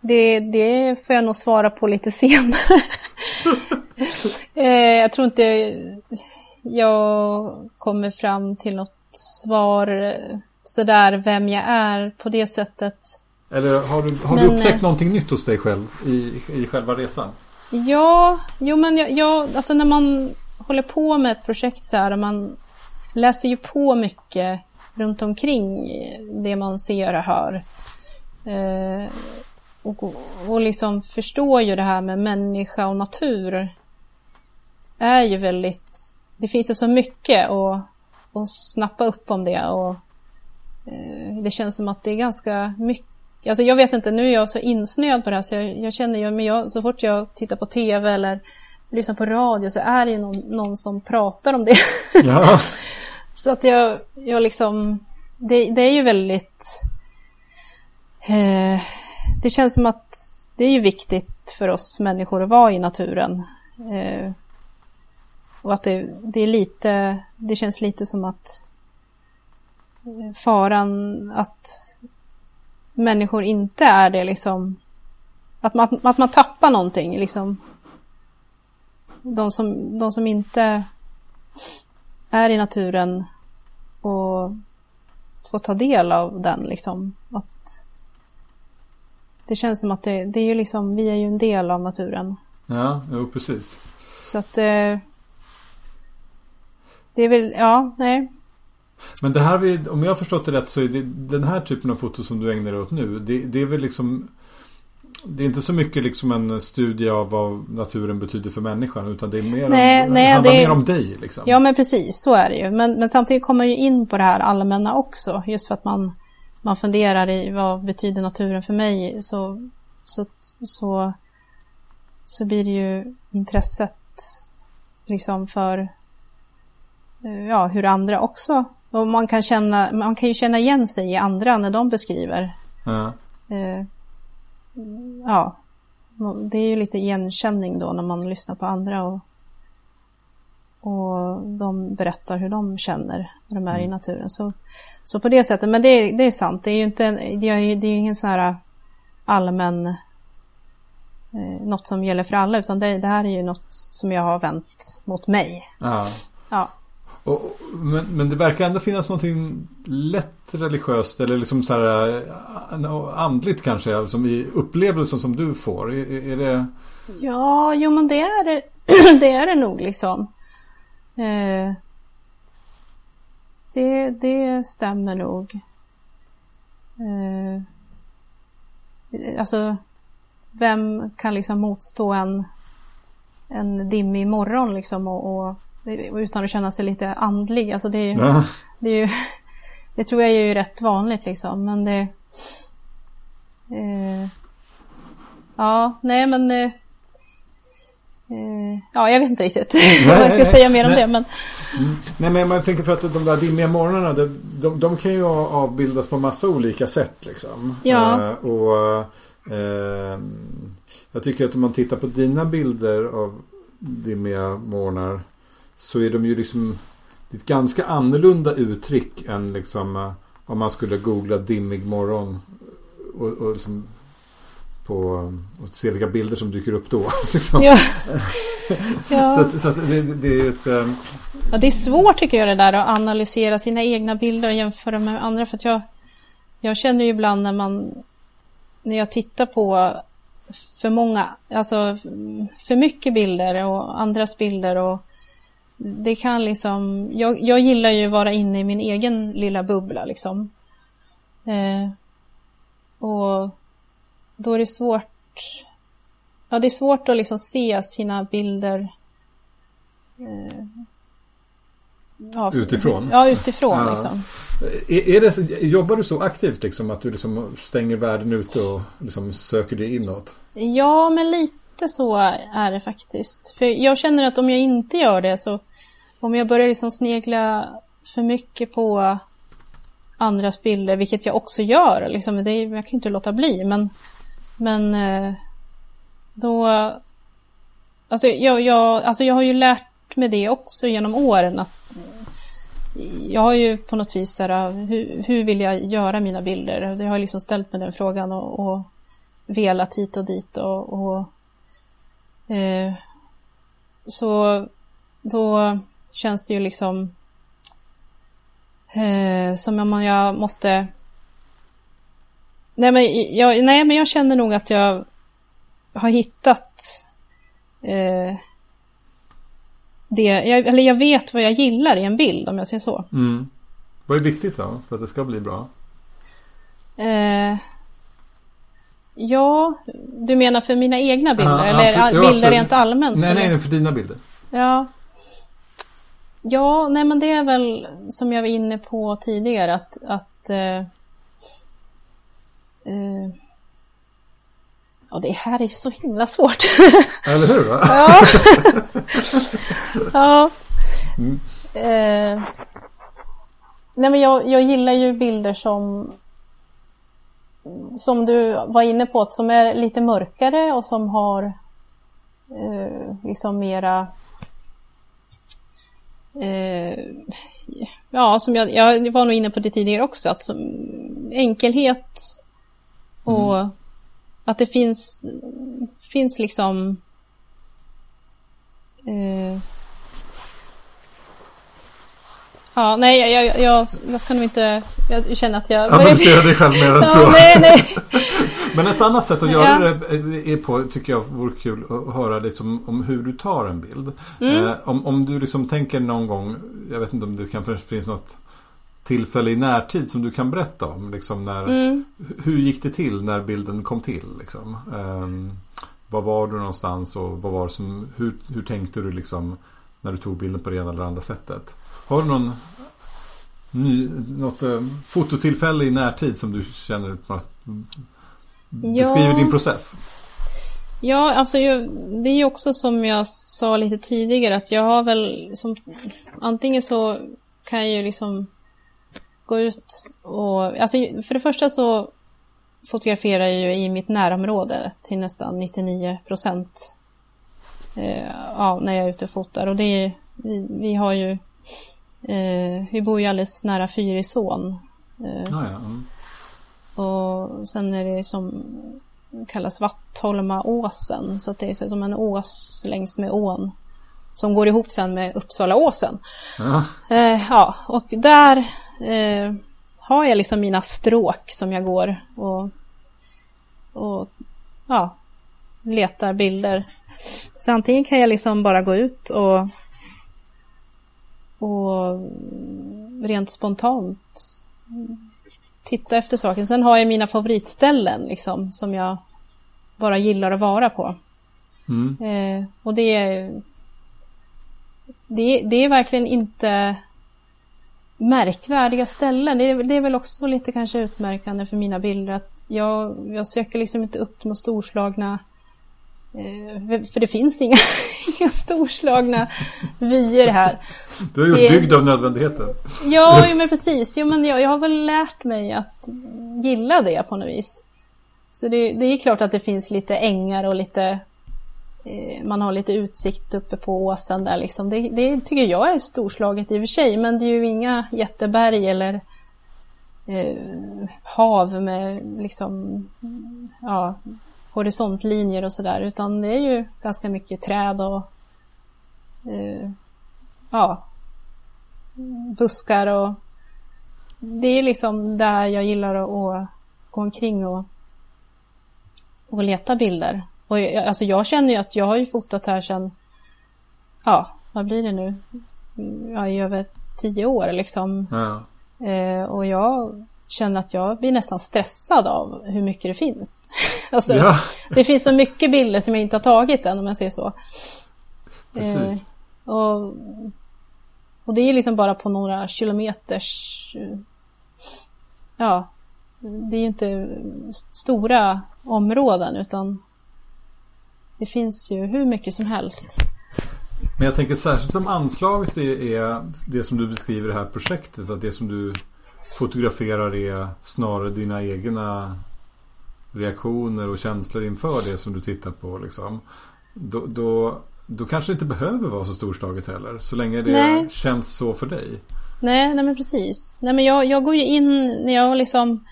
Speaker 2: Det, det får jag nog svara på lite senare. eh, jag tror inte jag kommer fram till något svar sådär vem jag är på det sättet.
Speaker 1: Eller har du, har men, du upptäckt någonting nytt hos dig själv i, i själva resan?
Speaker 2: Ja, jo men jag, jag, alltså när man håller på med ett projekt så här, man läser ju på mycket runt omkring det man ser och hör. Eh, och, och liksom förstår ju det här med människa och natur. är ju väldigt, det finns ju så mycket och och snappa upp om det. Och, eh, det känns som att det är ganska mycket Alltså jag vet inte, nu är jag så insnöad på det här så jag, jag känner ju, men jag, så fort jag tittar på TV eller lyssnar på radio så är det ju någon, någon som pratar om det. Ja. så att jag, jag liksom, det, det är ju väldigt, eh, det känns som att det är ju viktigt för oss människor att vara i naturen. Eh, och att det, det är lite, det känns lite som att faran att människor inte är det liksom. Att man, att man tappar någonting liksom. De som, de som inte är i naturen och får ta del av den liksom. Att det känns som att det, det är ju liksom, vi är ju en del av naturen.
Speaker 1: Ja, jo precis.
Speaker 2: Så att eh, det är väl, ja, nej.
Speaker 1: Men det här, om jag har förstått det rätt så är det den här typen av foto som du ägnar dig åt nu. Det, det är väl liksom det är inte så mycket liksom en studie av vad naturen betyder för människan utan det är mer nej, om, nej, det handlar det, mer om dig. Liksom.
Speaker 2: Ja men precis, så är det ju. Men, men samtidigt kommer man ju in på det här allmänna också. Just för att man, man funderar i vad betyder naturen för mig. Så, så, så, så blir det ju intresset liksom för ja, hur andra också och man kan, känna, man kan ju känna igen sig i andra när de beskriver. Ja. Eh, ja. Det är ju lite igenkänning då när man lyssnar på andra och, och de berättar hur de känner när de är mm. i naturen. Så, så på det sättet, men det, det är sant. Det är ju inte det är, det är ingen sån här allmän eh, något som gäller för alla utan det, det, här är ju något som jag har vänt mot mig. Ja.
Speaker 1: ja. Och, men, men det verkar ändå finnas någonting lätt religiöst eller liksom så här eh, andligt kanske, som i upplevelsen som du får. Är, är det...
Speaker 2: Ja, jo men det är det, det, är det nog liksom. Eh, det, det stämmer nog. Eh, alltså, vem kan liksom motstå en, en dimmig morgon liksom och, och utan att känna sig lite andlig. Alltså det, är ju, ja. det, är ju, det tror jag är ju rätt vanligt liksom. Men det... Eh, ja, nej men... Eh, eh ja, jag vet inte riktigt vad jag ska säga mer om nej. det. Men...
Speaker 1: Mm. Nej, men man tänker för att de där dimmiga morgnarna, de, de, de kan ju avbildas på massa olika sätt. Liksom. Ja. Eh, och eh, Jag tycker att om man tittar på dina bilder av dimmiga morgnar så är de ju liksom ett ganska annorlunda uttryck än liksom eh, om man skulle googla dimmig morgon och, och liksom på och se vilka bilder som dyker upp då. Liksom. Ja. ja. Så, så det, det, är ett... Um...
Speaker 2: Ja, det är svårt tycker jag det där att analysera sina egna bilder och jämföra med andra. För att jag, jag känner ju ibland när man när jag tittar på för många, alltså för mycket bilder och andras bilder och det kan liksom, jag, jag gillar ju att vara inne i min egen lilla bubbla liksom. Eh, och då är det svårt, ja det är svårt att liksom se sina bilder
Speaker 1: eh, ja, utifrån?
Speaker 2: Ja, utifrån ja. liksom.
Speaker 1: Är, är det, jobbar du så aktivt liksom att du liksom stänger världen ute och liksom söker dig inåt?
Speaker 2: Ja, men lite så är det faktiskt. För jag känner att om jag inte gör det så om jag börjar liksom snegla för mycket på andras bilder, vilket jag också gör, liksom, det, jag kan inte låta bli, men, men eh, då... Alltså jag, jag, alltså jag har ju lärt mig det också genom åren att eh, jag har ju på något vis här, eh, hur, hur vill jag göra mina bilder? Jag har liksom ställt mig den frågan och, och velat hit och dit och, och eh, så då känns det ju liksom eh, som om jag måste... Nej men, jag, nej men jag känner nog att jag har hittat eh, det, jag, eller jag vet vad jag gillar i en bild om jag säger så.
Speaker 1: Mm. Vad är viktigt då för att det ska bli bra?
Speaker 2: Eh, ja, du menar för mina egna bilder? Ah, eller ah, bilder rent allmänt?
Speaker 1: Nej, eller? nej, för dina bilder.
Speaker 2: Ja. Ja, nej men det är väl som jag var inne på tidigare att, att eh, eh, Ja, det här är så himla svårt.
Speaker 1: Eller hur? Va?
Speaker 2: ja. ja. Mm. Eh, nej men jag, jag gillar ju bilder som som du var inne på, som är lite mörkare och som har eh, liksom mera eh, ja, som jag, jag var nog inne på det tidigare också, att som, enkelhet och mm. att det finns, finns liksom eh, Ja, nej, jag, jag, jag, jag ska nog inte... Jag känner att jag...
Speaker 1: Analysera dig själv mer än så.
Speaker 2: Ja, nej, nej.
Speaker 1: Men ett annat sätt att göra ja. det är på, tycker jag vore kul att höra liksom om hur du tar en bild. Mm. Eh, om, om du liksom tänker någon gång, jag vet inte om det kanske finns något tillfälle i närtid som du kan berätta om. Liksom när, mm. Hur gick det till när bilden kom till? Liksom? Eh, var var du någonstans och vad var som, hur, hur tänkte du liksom när du tog bilden på det ena eller andra sättet? Har du någon ny, något uh, fototillfälle i närtid som du känner beskriver ja. din process?
Speaker 2: Ja, alltså jag, det är ju också som jag sa lite tidigare att jag har väl som, antingen så kan jag ju liksom gå ut och, alltså för det första så fotograferar jag ju i mitt närområde till nästan 99 procent eh, ja, när jag är ute och fotar och det är, vi, vi har ju Eh, vi bor ju alldeles nära Fyrisån. Eh, ah, ja. mm. Och sen är det som kallas Vattholmaåsen. Så det är som en ås längs med ån. Som går ihop sen med Uppsalaåsen. Ja. Eh, ja, och där eh, har jag liksom mina stråk som jag går och, och ja, letar bilder. Så antingen kan jag liksom bara gå ut och och rent spontant titta efter saken. Sen har jag mina favoritställen liksom som jag bara gillar att vara på. Mm. Eh, och det är, det, det är verkligen inte märkvärdiga ställen. Det är, det är väl också lite kanske utmärkande för mina bilder att jag, jag söker liksom inte upp de storslagna för det finns inga, inga storslagna vyer här.
Speaker 1: Du är ju byggd av nödvändigheten.
Speaker 2: Ja, men precis. Jo, men jag, jag har väl lärt mig att gilla det på något vis. Så det, det är klart att det finns lite ängar och lite eh, man har lite utsikt uppe på åsen där liksom. Det, det, tycker jag är storslaget i och för sig, men det är ju inga jätteberg eller eh, hav med liksom, ja, horisontlinjer och sådär utan det är ju ganska mycket träd och eh, ja, buskar och det är liksom där jag gillar att, att gå omkring och, och leta bilder. Och jag, alltså jag känner ju att jag har ju fotat här sedan, ja, vad blir det nu? Ja, i över tio år liksom. Ja. Eh, och jag känner att jag blir nästan stressad av hur mycket det finns. alltså, ja. Det finns så mycket bilder som jag inte har tagit än om jag säger så. Precis. Eh, och, och det är liksom bara på några kilometers... Ja, det är ju inte stora områden utan det finns ju hur mycket som helst.
Speaker 1: Men jag tänker särskilt som anslaget är det som du beskriver i det här projektet. Att det som du fotograferar är snarare dina egna reaktioner och känslor inför det som du tittar på. Liksom. Då, då, då kanske det inte behöver vara så storslaget heller. Så länge det nej. känns så för dig.
Speaker 2: Nej, nej men precis. Nej, men jag, jag går ju in när jag liksom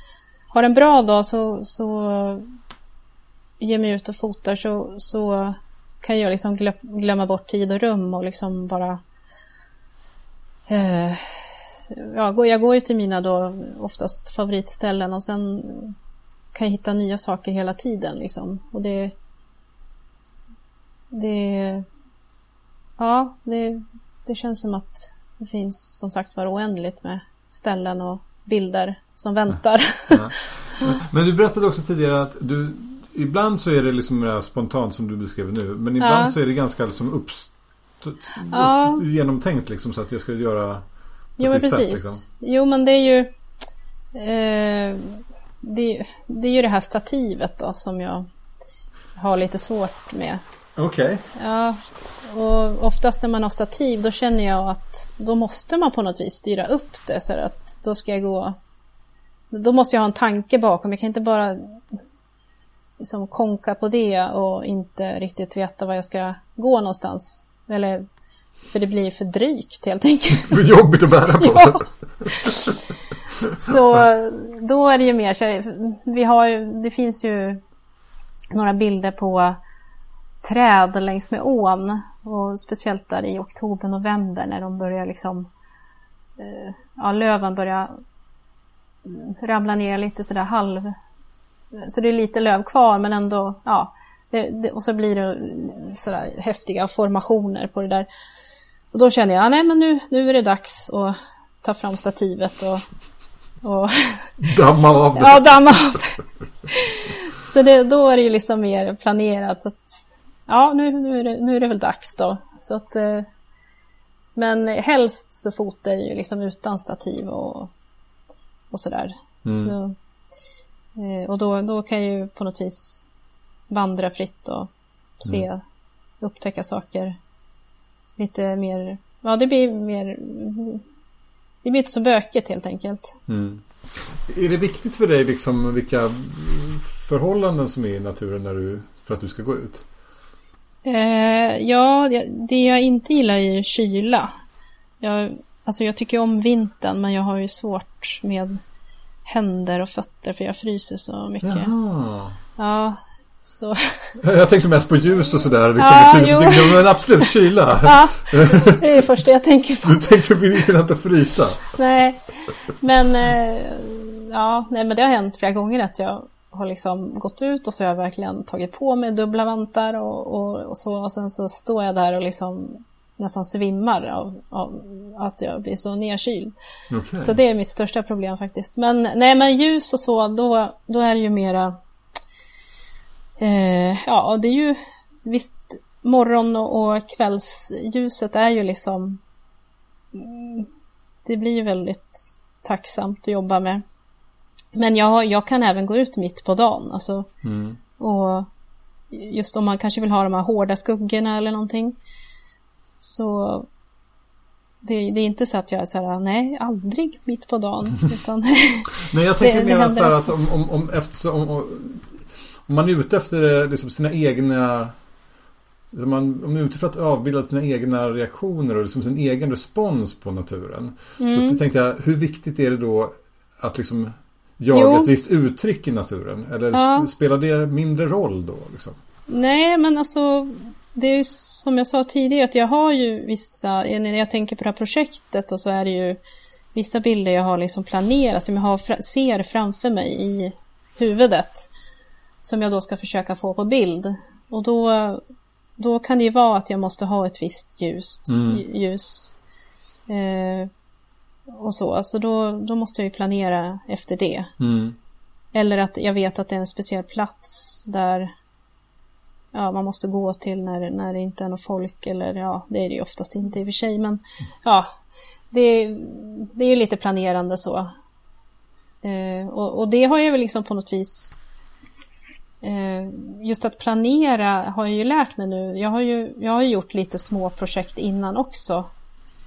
Speaker 2: har en bra dag så, så ger mig ut och fotar så, så kan jag liksom glömma bort tid och rum och liksom bara eh, ja, jag går ju till mina då oftast favoritställen och sen kan jag hitta nya saker hela tiden liksom. Och det... Det... Ja, det, det känns som att det finns som sagt var oändligt med ställen och bilder som väntar. Ja.
Speaker 1: Men du berättade också tidigare att du ibland så är det liksom mer spontant som du beskrev nu. Men ibland ja. så är det ganska liksom ja. genomtänkt liksom så att jag skulle göra
Speaker 2: Jo men precis. Sätt, liksom. Jo men det är ju eh, det, det, är ju det här stativet då som jag har lite svårt med.
Speaker 1: Okej. Okay.
Speaker 2: Ja, och oftast när man har stativ då känner jag att då måste man på något vis styra upp det så att då ska jag gå då måste jag ha en tanke bakom. Jag kan inte bara liksom konka på det och inte riktigt veta var jag ska gå någonstans. Eller, för det blir för drygt helt enkelt.
Speaker 1: Blir jobbigt att bära på.
Speaker 2: ja. Så då är det ju mer vi har det finns ju några bilder på träd längs med ån. Och speciellt där i oktober, november när de börjar liksom eh, Ja, löven börjar ramla ner lite sådär halv så det är lite löv kvar men ändå, ja. Det, det, och så blir det sådär häftiga formationer på det där. Och då känner jag, nej men nu, nu är det dags att ta fram stativet och... och
Speaker 1: damma av det.
Speaker 2: ja, damma av det. så det, då är det ju liksom mer planerat att ja, nu, nu, är, det, nu är det väl dags då. Så att, eh, men helst så fotar jag ju liksom utan stativ och, och sådär. Mm. Så, Eh, och då, då kan jag ju på något vis vandra fritt och se, mm. upptäcka saker lite mer, ja det blir mer, det blir inte så bökigt helt enkelt.
Speaker 1: Mm. Är det viktigt för dig liksom vilka förhållanden som är i naturen när du, för att du ska gå ut?
Speaker 2: Eh, ja, det jag inte gillar är ju kyla. Jag, alltså jag tycker om vintern men jag har ju svårt med händer och fötter för jag fryser så mycket. Jaha. Ja, så.
Speaker 1: Jag tänkte mest på ljus och sådär. Liksom, ja, typ. Men absolut kyla.
Speaker 2: Ja, det är det första jag tänker på.
Speaker 1: Du tänker vill inte frysa.
Speaker 2: Nej, men eh, ja, nej, men det har hänt flera gånger att jag har liksom gått ut och så har jag verkligen tagit på mig dubbla vantar och, och, och så och sen så står jag där och liksom nästan svimmar av, av att jag blir så nedkyld. Okay. Så det är mitt största problem faktiskt. Men nej men ljus och så, då, då är det ju mera eh, Ja, det är ju visst morgon och kvällsljuset är ju liksom mm, Det blir väldigt tacksamt att jobba med. Men jag, jag kan även gå ut mitt på dagen. Alltså, mm. och just om man kanske vill ha de här hårda skuggorna eller någonting. Så det, det, är inte så att jag är så här, nej, aldrig mitt på dagen. Utan
Speaker 1: nej, jag tänker mer så här att om, om, om, efter, om, om man är ute efter liksom sina egna om man, om man är ute för att avbilda sina egna reaktioner och liksom sin egen respons på naturen. Mm. Då tänkte jag, hur viktigt är det då att liksom jaga jo. ett visst uttryck i naturen? Eller ja. spelar det mindre roll då? Liksom?
Speaker 2: Nej, men alltså det är som jag sa tidigare att jag har ju vissa, när jag tänker på det här projektet och så är det ju vissa bilder jag har liksom planerat som jag har, ser framför mig i huvudet. Som jag då ska försöka få på bild. Och då, då kan det ju vara att jag måste ha ett visst ljus. Mm. ljus eh, och så. Alltså då, då måste jag ju planera efter det. Mm. Eller att jag vet att det är en speciell plats där ja, man måste gå till när, när det inte är något folk eller ja, det är det ju oftast inte i och för sig men ja, det, det är ju lite planerande så. Eh, och, och, det har jag väl liksom på något vis just att planera har jag ju lärt mig nu. Jag har ju, jag har gjort lite små projekt innan också.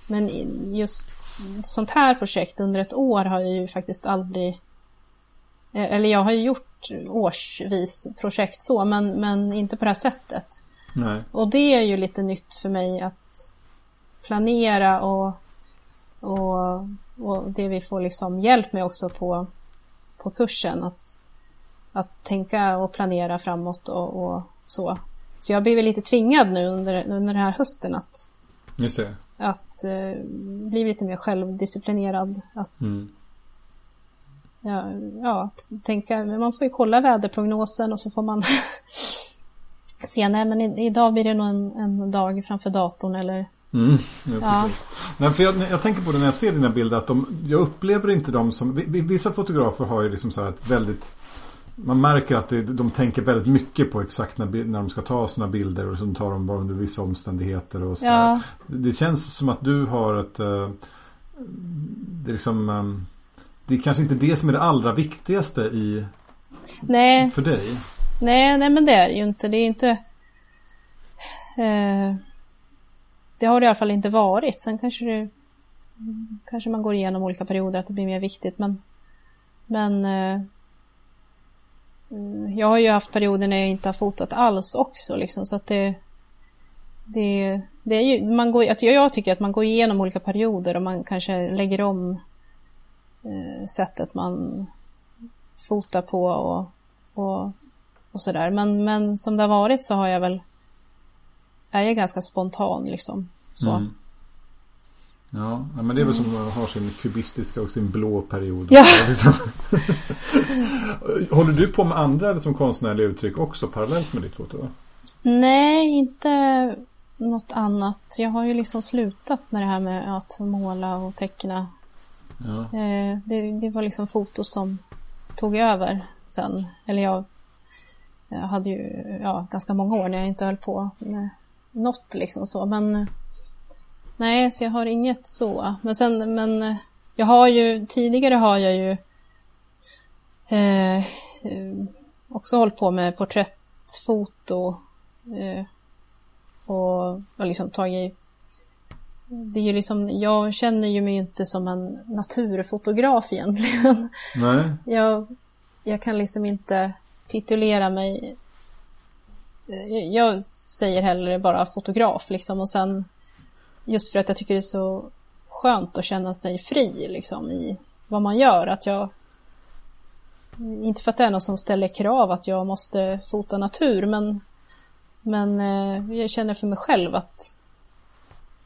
Speaker 2: Men just sånt här projekt under ett år har jag ju faktiskt aldrig Eh, eller jag har ju gjort årsvis projekt så, men, men inte på det här sättet.
Speaker 1: Nej.
Speaker 2: Och det är ju lite nytt för mig att planera och, och, och det vi får liksom hjälp med också på, på kursen. Att, att tänka och planera framåt och, och så. Så jag blir lite tvingad nu under, under den här hösten att, att uh, bli lite mer självdisciplinerad. Att, mm ja, ja, tänka, man får ju kolla väderprognosen och så får man se, nej men idag blir det nog en, en dag framför datorn eller
Speaker 1: Mm, ja. Nej, för jag, jag, tänker på det när jag ser dina bilder att de, jag upplever inte dem som, vissa fotografer har ju liksom så här ett väldigt man märker att det, de tänker väldigt mycket på exakt när, när de ska ta sina bilder och så tar de bara under vissa omständigheter och så.
Speaker 2: Ja.
Speaker 1: Det känns som att du har ett uh, det är liksom um, det är kanske inte det som är det allra viktigaste i
Speaker 2: nej.
Speaker 1: för dig.
Speaker 2: Nej, nej men det är ju inte. Det är inte eh, Det har det i alla fall inte varit. Sen kanske det Kanske man går igenom olika perioder att det blir mer viktigt men Men eh, Eh, jag har ju haft perioder när jag inte har fotat alls också liksom så att det Det, det är ju, man går, att jag tycker att man går igenom olika perioder och man kanske lägger om eh, sättet man fotar på och, och, och sådär. Men, men som det har varit så har jag väl är jag ganska spontan liksom. Så. Mm.
Speaker 1: Ja, men det är väl som att ha sin kubistiska och sin blå period.
Speaker 2: Ja.
Speaker 1: Liksom. Håller du på med andra liksom, konstnärliga uttryck också parallellt med ditt foto?
Speaker 2: Nej, inte något annat. Jag har ju liksom slutat med det här med att måla och teckna. Ja. Eh, det, det, var liksom foto som tog över sen. Eller jag, jag hade ju ja, ganska många år när jag inte höll på med något liksom så. Men nej, så jag har inget så. Men sen, men jag har ju, tidigare har jag ju eh, också hållit på med porträttfoto. Eh, och, och liksom tagit det är ju liksom, jag känner ju mig inte som en naturfotograf egentligen.
Speaker 1: Nej.
Speaker 2: Jag, jag kan liksom inte titulera mig jag säger hellre bara fotograf liksom och sen just för att jag tycker det är så skönt att känna sig fri liksom i vad man gör. Att jag inte för att det är någon som ställer krav att jag måste fota natur men men eh, jag känner för mig själv att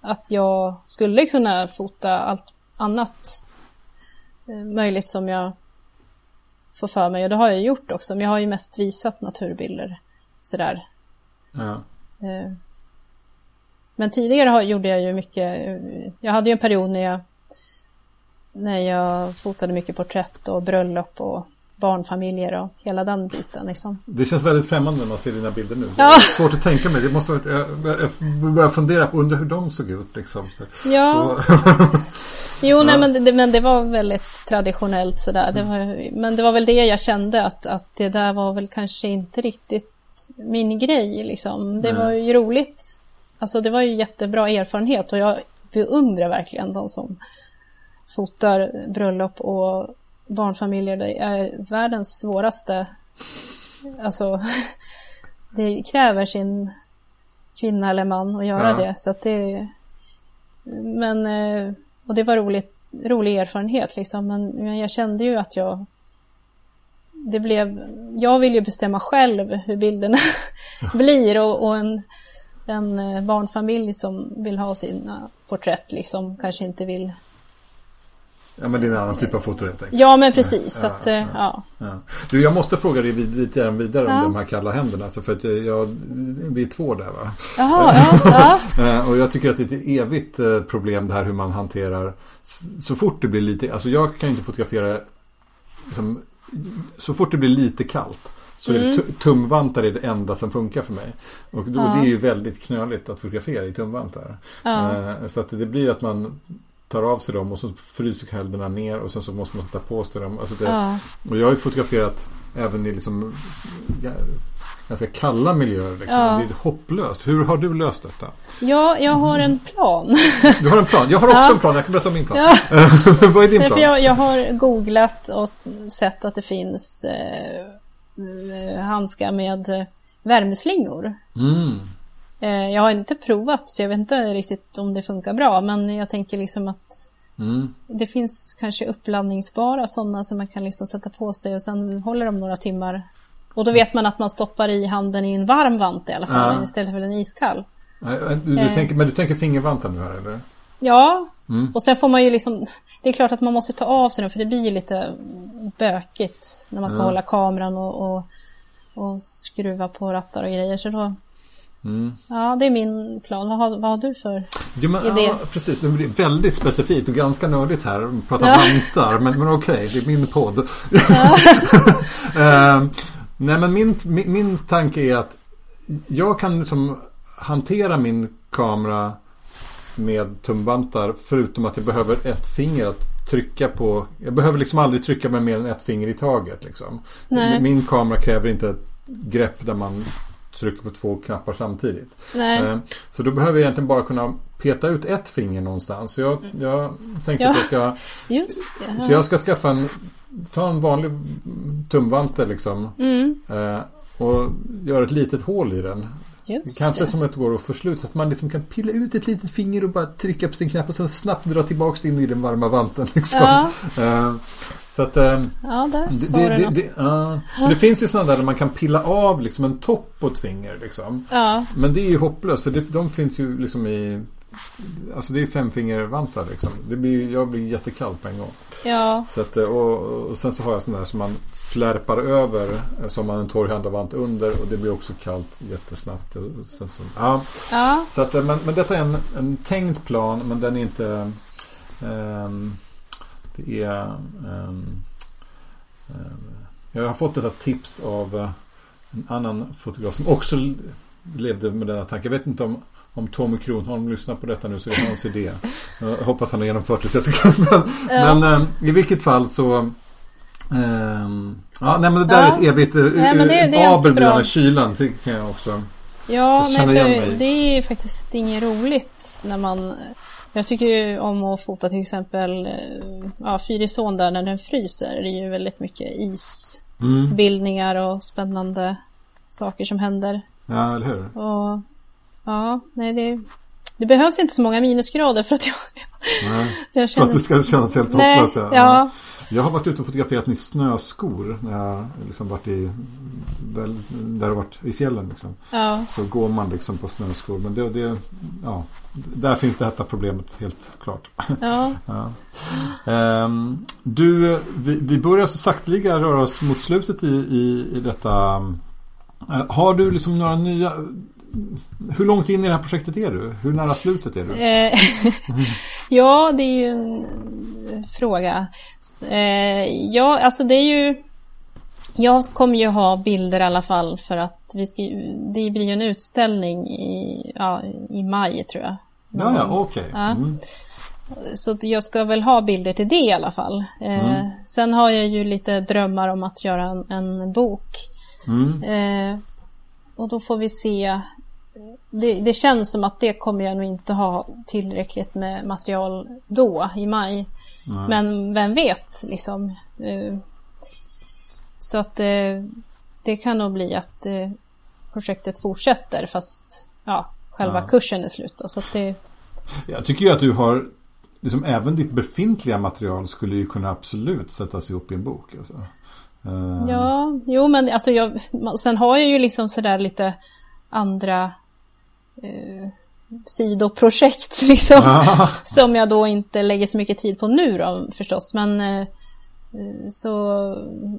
Speaker 2: att jag skulle kunna fota allt annat eh, möjligt som jag får för mig och det har jag gjort också. Men jag har ju mest visat naturbilder sådär
Speaker 1: Ja.
Speaker 2: Men tidigare gjorde jag ju mycket, jag hade ju en period när jag när jag fotade mycket porträtt och bröllop och barnfamiljer och hela den biten. Liksom.
Speaker 1: Det känns väldigt främmande när man ser dina bilder nu. Ja. Det är svårt att tänka mig. Det måste, jag, jag börjar fundera på, undrar hur de såg ut. Liksom.
Speaker 2: Ja. jo, ja. nej, men, det, men det var väldigt traditionellt sådär. Det var, men det var väl det jag kände att, att det där var väl kanske inte riktigt min grej liksom. Det Nej. var ju roligt. Alltså det var ju jättebra erfarenhet och jag beundrar verkligen de som fotar bröllop och barnfamiljer. Det är världens svåraste. Alltså det kräver sin kvinna eller man att göra ja. det. Så att det men eh, och det var roligt, rolig erfarenhet liksom. Men jag kände ju att jag det blev, jag vill ju bestämma själv hur bilderna blir och, och, en, en eh, barnfamilj som vill ha sina porträtt liksom kanske inte vill
Speaker 1: Ja men det är en annan typ av foto helt enkelt.
Speaker 2: Ja men precis. Ja, att, ja, ja.
Speaker 1: ja, Du jag måste fråga dig lite grann vidare om de här kalla händerna. Alltså för att jag, vi är två där va?
Speaker 2: Jaha, ja,
Speaker 1: eh, Och jag tycker att det är ett evigt eh, problem det här hur man hanterar så fort det blir lite, alltså jag kan inte fotografera liksom, så fort det blir lite kallt så mm. är det tumvantar är det enda som funkar för mig. Och då, ja. det är ju väldigt knöligt att fotografera i tumvantar. Ja. Eh, så att det blir att man tar av sig dem och så fryser händerna ner och sen så måste man sätta på sig dem. Alltså det, ja. Och jag har ju fotograferat även i liksom ganska kalla miljöer. Liksom. Ja. Det är hopplöst. Hur har du löst detta?
Speaker 2: Ja, jag har en plan.
Speaker 1: Du har en plan? Jag har också ja. en plan. Jag kan berätta om min plan. Ja. Vad är din plan?
Speaker 2: jag, jag har googlat och sett att det finns eh, handskar med eh, värmeslingor.
Speaker 1: Mm.
Speaker 2: Eh, jag har inte provat så jag vet inte riktigt om det funkar bra. Men jag tänker liksom att
Speaker 1: Mm.
Speaker 2: Det finns kanske uppladdningsbara sådana som man kan liksom sätta på sig och sen håller de några timmar och då vet man att man stoppar i handen i en varm vante i alla fall ja. istället för en iskall.
Speaker 1: Du, du eh. tänker, men du tänker fingervantar nu här eller?
Speaker 2: Ja, mm. och sen får man ju liksom Det är klart att man måste ta av sig den för det blir lite bökigt när man ska ja. hålla kameran och, och, och, skruva på rattar och grejer. Så då,
Speaker 1: Mm.
Speaker 2: Ja, det är min plan. Vad har, vad har du för
Speaker 1: Ja, men,
Speaker 2: idé?
Speaker 1: ja, precis. Det blir väldigt specifikt och ganska nördigt här. Prata
Speaker 2: Ja.
Speaker 1: vantar. Men, men okej, det är min podd. Eh, nej men min, min, min tanke är att jag kan liksom hantera min kamera med tumvantar förutom att jag behöver ett finger att trycka på. Jag behöver liksom aldrig trycka med mer än ett finger i taget. Liksom.
Speaker 2: Nej.
Speaker 1: Min kamera kräver inte ett grepp där man trycker på två knappar samtidigt.
Speaker 2: Nej.
Speaker 1: Eh, Så då behöver jag egentligen bara kunna peta ut ett finger någonstans. Så jag, jag tänkte
Speaker 2: Ja.
Speaker 1: att jag ska. Så jag ska skaffa en Ta en vanlig tumvante liksom.
Speaker 2: Mm,
Speaker 1: Eh, och göra ett litet hål i den.
Speaker 2: Just
Speaker 1: Kanske
Speaker 2: det.
Speaker 1: som ett går att få slut. Så att man liksom kan pilla ut ett litet finger och bara trycka på sin knapp och så snabbt dra tillbaks det in i den varma vanten. Liksom.
Speaker 2: Ja,
Speaker 1: Eh, så att eh,
Speaker 2: ja där
Speaker 1: det,
Speaker 2: sa
Speaker 1: det, det, det. För det finns ju sådana där, där man kan pilla av liksom en topp på ett finger. Liksom.
Speaker 2: Ja,
Speaker 1: Men det är ju hopplöst för det, de finns ju liksom i Alltså det är femfingervantar liksom. Det blir, jag blir jättekall på en gång.
Speaker 2: ja,
Speaker 1: Så att, eh, och, och sen så har jag sån där som man flärpar över eh, som man en torrhandavant under och det blir också kallt jättesnabbt. Och sen så, ja.
Speaker 2: ja,
Speaker 1: så att, eh, men, men detta är en, en tänkt plan men den är inte ehm, Det är ehm, ehm, Jag har fått ett tips av en annan fotograf som också levde med denna tanke. Jag vet inte om om Tommy Kronholm lyssnar på detta nu så är det hans idé. Jag hoppas han har genomfört det. Så jag ska, men
Speaker 2: Ja.
Speaker 1: men eh, i vilket fall så ehm, Ja, nej men det där
Speaker 2: Ja.
Speaker 1: är ett evigt uh,
Speaker 2: Nej, men det- det är
Speaker 1: abel
Speaker 2: bra.
Speaker 1: den här kylan. Kan jag också.
Speaker 2: ja nej,
Speaker 1: känner igen mig.
Speaker 2: det är ju faktiskt inget roligt när man jag tycker ju om att fota till exempel eh, ja, Fyrisån där när den fryser. Det är ju väldigt mycket isbildningar
Speaker 1: Mm.
Speaker 2: och spännande saker som händer.
Speaker 1: Ja, eller hur?
Speaker 2: Och ja, nej det, det behövs inte så många minusgrader för att jag, jag
Speaker 1: För att
Speaker 2: känner...
Speaker 1: det ska kännas helt hopplöst. ja.
Speaker 2: ja,
Speaker 1: Jag har varit ute och fotograferat med snöskor. När jag liksom varit i, väl, där jag varit i fjällen. Liksom.
Speaker 2: ja,
Speaker 1: Så går man liksom på snöskor. Men det, det, ja, där finns det detta problemet helt klart.
Speaker 2: ja.
Speaker 1: Ja. Ehm, du, vi, vi börjar så sakteliga röra oss mot slutet i, i, i detta. Eh, har du liksom några nya... Hur långt in i det här projektet är du? Hur nära slutet är du?
Speaker 2: Eh, ja, det är ju en fråga. Eh, ja, alltså det är ju... Jag kommer ju ha bilder i alla fall för att vi ska, det blir ju en utställning i, ja, i maj tror jag.
Speaker 1: Ja, ja, okej.
Speaker 2: Ja.
Speaker 1: Mm.
Speaker 2: Så jag ska väl ha bilder till det i alla fall. Eh,
Speaker 1: Mm.
Speaker 2: Sen har jag ju lite drömmar om att göra en, en bok.
Speaker 1: Mm.
Speaker 2: Eh, och då får vi se. Det, det känns som att det kommer jag nog inte ha tillräckligt med material då i maj.
Speaker 1: Nej.
Speaker 2: Men vem vet liksom. Eh, så att eh, det kan nog bli att eh, projektet fortsätter fast ja, själva
Speaker 1: Ja.
Speaker 2: kursen är slut. Då, så det,
Speaker 1: Jag tycker ju att du har liksom även ditt befintliga material skulle ju kunna absolut sättas ihop i en bok. Alltså.
Speaker 2: Ja, jo men alltså jag, sen har jag ju liksom sådär lite andra eh, sidoprojekt liksom.
Speaker 1: Ja.
Speaker 2: Som jag då inte lägger så mycket tid på nu då förstås. Men eh, så,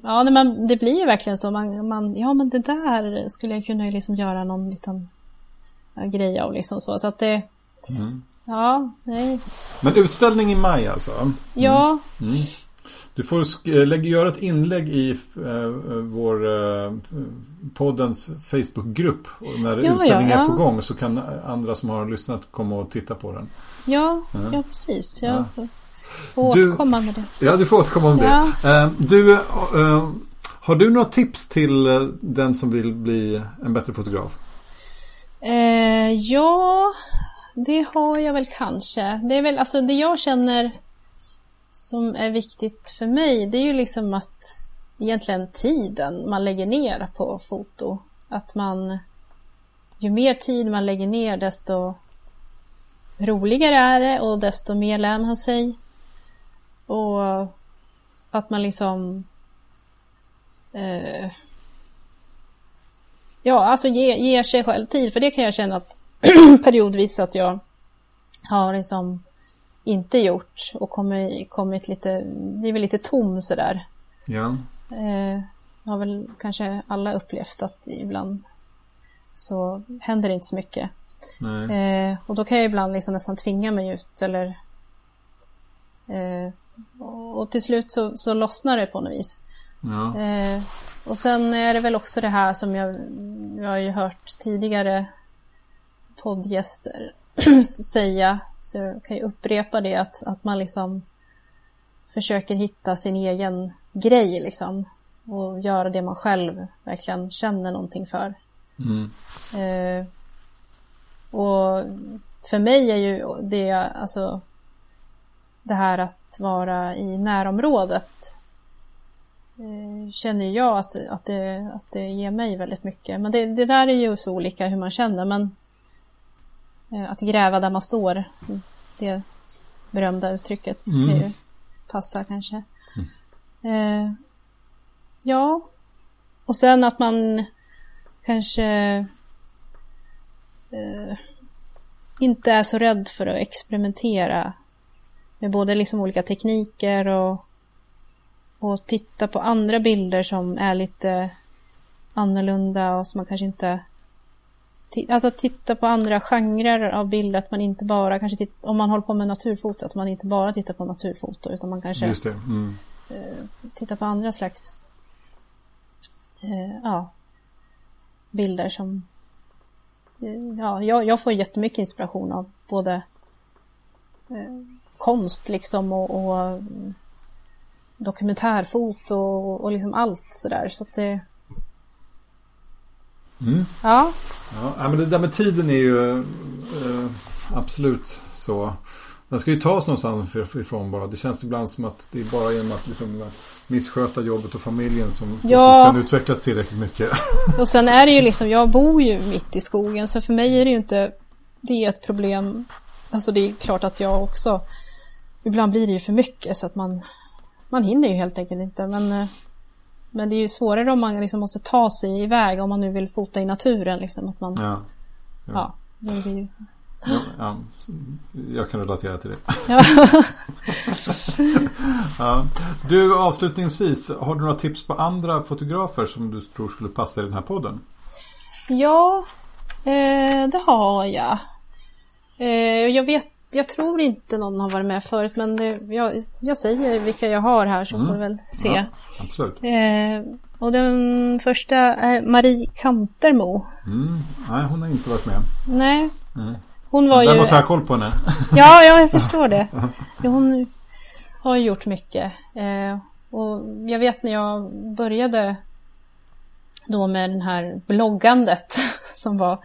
Speaker 2: ja men det blir ju verkligen så. Man, man, ja men det där skulle jag kunna liksom göra någon liten grej av liksom så. Så att det,
Speaker 1: Mm.
Speaker 2: ja, nej,
Speaker 1: Men utställning i maj alltså.
Speaker 2: ja,
Speaker 1: Mm. Du får sk- lägga, göra ett inlägg i äh, vår äh, poddens Facebookgrupp. När
Speaker 2: Ja,
Speaker 1: utställningen
Speaker 2: ja,
Speaker 1: är på
Speaker 2: ja.
Speaker 1: gång så kan andra som har lyssnat komma och titta på den.
Speaker 2: ja,
Speaker 1: Ja.
Speaker 2: ja precis. Jag
Speaker 1: Ja.
Speaker 2: får- får
Speaker 1: Du-
Speaker 2: återkomma med det.
Speaker 1: Ja, du får återkomma om
Speaker 2: Ja.
Speaker 1: det. Eh, Du, eh, har du några tips till eh, den som vill bli en bättre fotograf?
Speaker 2: Eh, ja, det har jag väl kanske. Det är väl alltså det jag känner som är viktigt för mig. Det är ju liksom att egentligen tiden man lägger ner på foto. Att man ju mer tid man lägger ner desto roligare är det och desto mer lär man sig. Och att man liksom eh, Ja, alltså ge, ger sig själv tid. För det kan jag känna att periodvis att jag har liksom inte gjort och kommit, kommit lite, blivit lite tom sådär.
Speaker 1: Ja.
Speaker 2: Eh, har väl kanske alla upplevt att ibland så händer det inte så mycket. Eh, och då kan jag ibland liksom nästan tvinga mig ut eller eh, och till slut så, så lossnar det på något vis.
Speaker 1: Ja.
Speaker 2: Eh, och sen är det väl också det här som jag, jag har ju hört tidigare poddgäster säga, så jag kan ju upprepa det, att, att man liksom försöker hitta sin egen grej liksom. Och göra det man själv verkligen känner någonting för.
Speaker 1: Mm.
Speaker 2: Eh, och för mig är ju det, alltså det här att vara i närområdet eh, känner jag att, att, det, att det ger mig väldigt mycket. Men det, det där är ju så olika hur man känner. Men att gräva där man står, det berömda uttrycket
Speaker 1: Mm.
Speaker 2: kan ju passa kanske. Eh, ja, och sen att man kanske eh, inte är så rädd för att experimentera med både liksom olika tekniker och, och titta på andra bilder som är lite annorlunda och som man kanske inte Alltså titta på andra genrer av bilder, att man inte bara kanske titt- om man håller på med naturfoto, att man inte bara tittar på naturfoto utan man kanske
Speaker 1: Just. Mm.
Speaker 2: titta på andra slags eh, ja, bilder som eh, ja, jag, jag får jättemycket inspiration av både eh, konst liksom och, och mm, dokumentärfoto och, och liksom allt sådär så att det
Speaker 1: Mm.
Speaker 2: ja,
Speaker 1: Ja, men det där med tiden är ju eh, absolut så. Den ska ju tas någonstans ifrån bara. Det känns ibland som att det är bara genom att liksom missköta jobbet och familjen som
Speaker 2: Ja.
Speaker 1: kan utvecklas tillräckligt mycket.
Speaker 2: och sen är det ju liksom, jag bor ju mitt i skogen så för mig är det ju inte det är ett problem. Alltså det är klart att jag också ibland blir det ju för mycket så att man man hinner ju helt enkelt inte men eh, men det är ju svårare om man liksom måste ta sig iväg om man nu vill fota i naturen liksom att man
Speaker 1: Ja,
Speaker 2: ja, det blir ju
Speaker 1: ja, ja, jag kan relatera till det.
Speaker 2: ja.
Speaker 1: Ja. Du, avslutningsvis, har du några tips på andra fotografer som du tror skulle passa i den här podden?
Speaker 2: Ja, eh, det har jag. Eh, jag vet, jag tror inte någon har varit med förut men det, jag, jag säger vilka jag har här så
Speaker 1: Mm.
Speaker 2: får du väl se.
Speaker 1: Ja, absolut.
Speaker 2: Eh, och den första är Marie Kantermo.
Speaker 1: Mm. Nej, hon har inte varit med.
Speaker 2: Nej,
Speaker 1: Nej.
Speaker 2: hon var ju...
Speaker 1: Däremot har jag koll på henne.
Speaker 2: Ja, ja, jag förstår det. Hon har ju gjort mycket. Eh, och jag vet när jag började då med den här bloggandet som var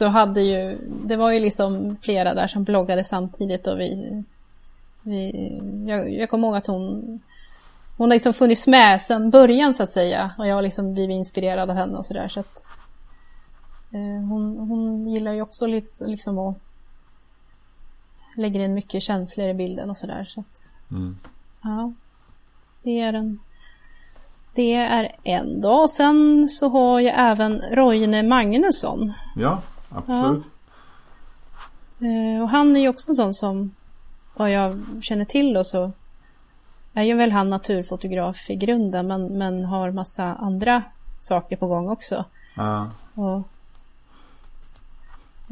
Speaker 2: så hade ju, det var ju liksom flera där som bloggade samtidigt och vi, vi jag, jag kommer ihåg att hon hon har liksom funnits med sedan början så att säga och jag har liksom blivit inspirerad av henne och sådär så att eh, hon, hon gillar ju också lite liksom att lägger in mycket känslor i bilden och sådär. Så att,
Speaker 1: Mm.
Speaker 2: ja, det är en det är en. Och sen så har jag även Roine Magnusson.
Speaker 1: Ja, absolut.
Speaker 2: Eh, och han är ju också en sån som, vad jag känner till då så är ju väl han naturfotograf i grunden men, men har massa andra saker på gång också.
Speaker 1: Ja.
Speaker 2: Och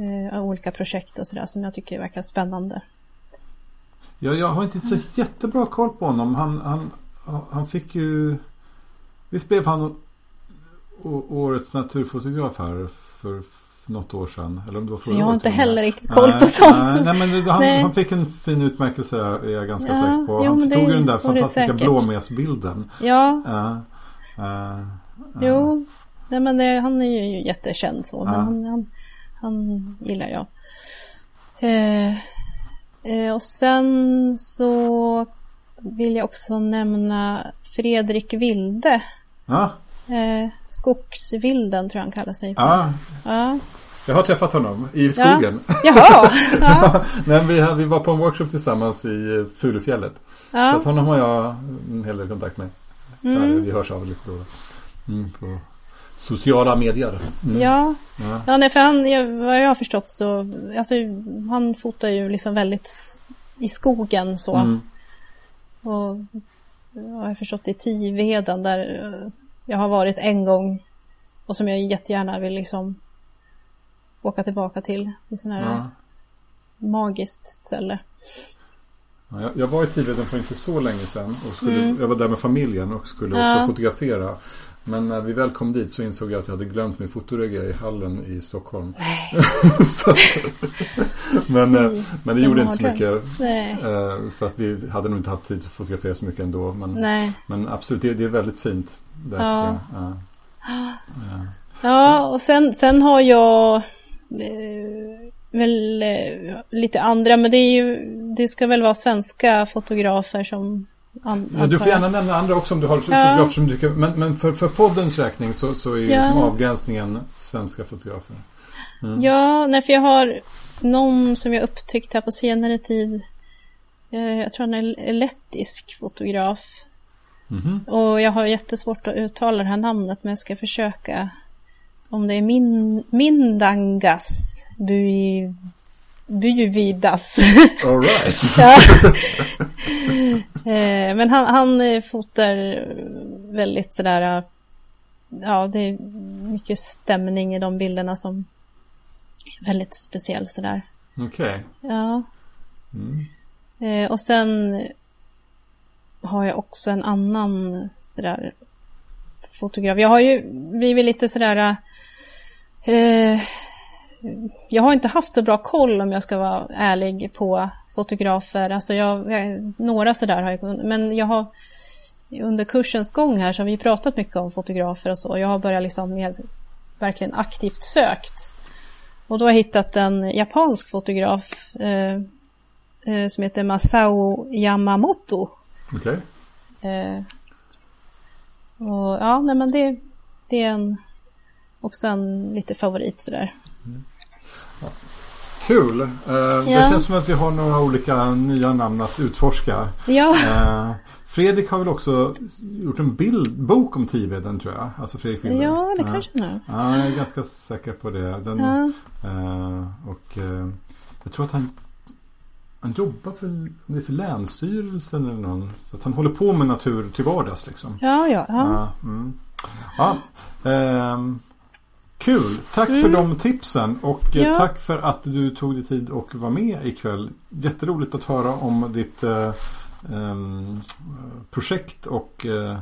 Speaker 2: eh, olika projekt och sådär som jag tycker verkar spännande.
Speaker 1: Ja, jag har inte så jättebra koll på honom. Han, han, han fick ju... Visst blev han årets naturfotograf här för något år sedan? Eller om det var förra
Speaker 2: Jag har inte heller riktigt koll
Speaker 1: Nej,
Speaker 2: på sånt.
Speaker 1: Nej, men det- han,
Speaker 2: Nej.
Speaker 1: han fick en fin utmärkelse är jag ganska
Speaker 2: Ja,
Speaker 1: säker på.
Speaker 2: jo,
Speaker 1: Han
Speaker 2: det
Speaker 1: tog ju den där fantastiska blåmesbilden.
Speaker 2: Ja,
Speaker 1: Ja. Ja. Ja.
Speaker 2: jo. Nej, men det, han är ju jättekänd så. Men han, han, han gillar jag. Eh, eh, och sen så vill jag också nämna Fredrik Wilde.
Speaker 1: Ja.
Speaker 2: Eh, Skogsvilden tror jag han kallar sig för.
Speaker 1: ja,
Speaker 2: Ja.
Speaker 1: Jag har träffat honom i skogen.
Speaker 2: Jaha! Ja.
Speaker 1: Nej, vi, vi var på en workshop tillsammans i Fulufjället. Så
Speaker 2: Ja.
Speaker 1: att honom har jag en hel del kontakt med.
Speaker 2: Mm.
Speaker 1: Ja, vi hörs av lite då. Mm, på sociala medier. Mm.
Speaker 2: Ja.
Speaker 1: Ja.
Speaker 2: Ja, nej, för han, jag, vad jag har förstått så, alltså han fotar ju liksom väldigt i skogen så.
Speaker 1: Mm.
Speaker 2: Och jag har förstått i Tiveden där eh, jag har varit en gång och som jag jättegärna vill liksom åka tillbaka till. Det är sån här
Speaker 1: Ja.
Speaker 2: magiskt ställe.
Speaker 1: Ja, jag, jag var i Tiveden för inte så länge sedan. Och skulle,
Speaker 2: Mm.
Speaker 1: Jag var där med familjen och skulle
Speaker 2: Ja.
Speaker 1: också fotografera. Men när vi väl kom dit så insåg jag att jag hade glömt min fotoregga i hallen i Stockholm. så, men, eh, men det gjorde inte så mycket.
Speaker 2: Nej.
Speaker 1: eh, För att vi hade nog inte haft tid att fotografera så mycket ändå. Men,
Speaker 2: Nej.
Speaker 1: men absolut, det, det är väldigt fint. Där,
Speaker 2: Ja.
Speaker 1: Ja.
Speaker 2: Ja, och sen, sen har jag väl eh, lite andra, men det, är ju, det ska väl vara svenska fotografer som an,
Speaker 1: Ja, du får gärna nämna andra också om du har
Speaker 2: Ja.
Speaker 1: fotografer som kan. Men, men för, för poddens räkning så, så är
Speaker 2: Ja.
Speaker 1: liksom avgränsningen svenska fotografer. Mm.
Speaker 2: Ja, nej, för jag har någon som jag upptäckt här på senare tid. Eh, Jag tror han är lettisk fotograf.
Speaker 1: Mhm.
Speaker 2: Och jag har jättesvårt att uttala det här namnet, men jag ska försöka. Om det är min, Mindangas Bui, Buividas.
Speaker 1: All right.
Speaker 2: Ja. Eh, Men han, han eh, fotar väldigt sådär, eh, ja det är mycket stämning i de bilderna som är väldigt speciell sådär.
Speaker 1: Okej.
Speaker 2: Ja.
Speaker 1: Mm.
Speaker 2: Och sen har jag också en annan sådär fotograf. Jag har ju blivit lite sådär eh, jag har inte haft så bra koll om jag ska vara ärlig på fotografer. Alltså jag, jag, några sådär har jag, men jag har under kursens gång här så har vi pratat mycket om fotografer och så. Jag har börjat liksom med, verkligen aktivt sökt. Och då har jag hittat en japansk fotograf eh, eh, som heter Masao Yamamoto.
Speaker 1: Okej.
Speaker 2: Eh, och ja, nej men det, det är en, också en lite favorit sådär.
Speaker 1: Kul. Eh, Det
Speaker 2: Ja.
Speaker 1: känns som att vi har några olika nya namn att utforska.
Speaker 2: Ja,
Speaker 1: Eh, Fredrik har väl också gjort en bild, bok om Tiveden tror jag. Alltså Fredrik Wilder.
Speaker 2: ja det kanske den är.
Speaker 1: Ja, jag är ganska säker på det. Den,
Speaker 2: Ja,
Speaker 1: eh, och eh, jag tror att han, han jobbar för, det för Länsstyrelsen eller någon. Så att han håller på med natur till vardags liksom.
Speaker 2: ja, ja. ja.
Speaker 1: Ja, mm. ja ehm, kul! Tack för
Speaker 2: Mm.
Speaker 1: de tipsen och eh,
Speaker 2: Ja.
Speaker 1: tack för att du tog dig tid och var med ikväll. Jätteroligt att höra om ditt eh, ehm, projekt och eh,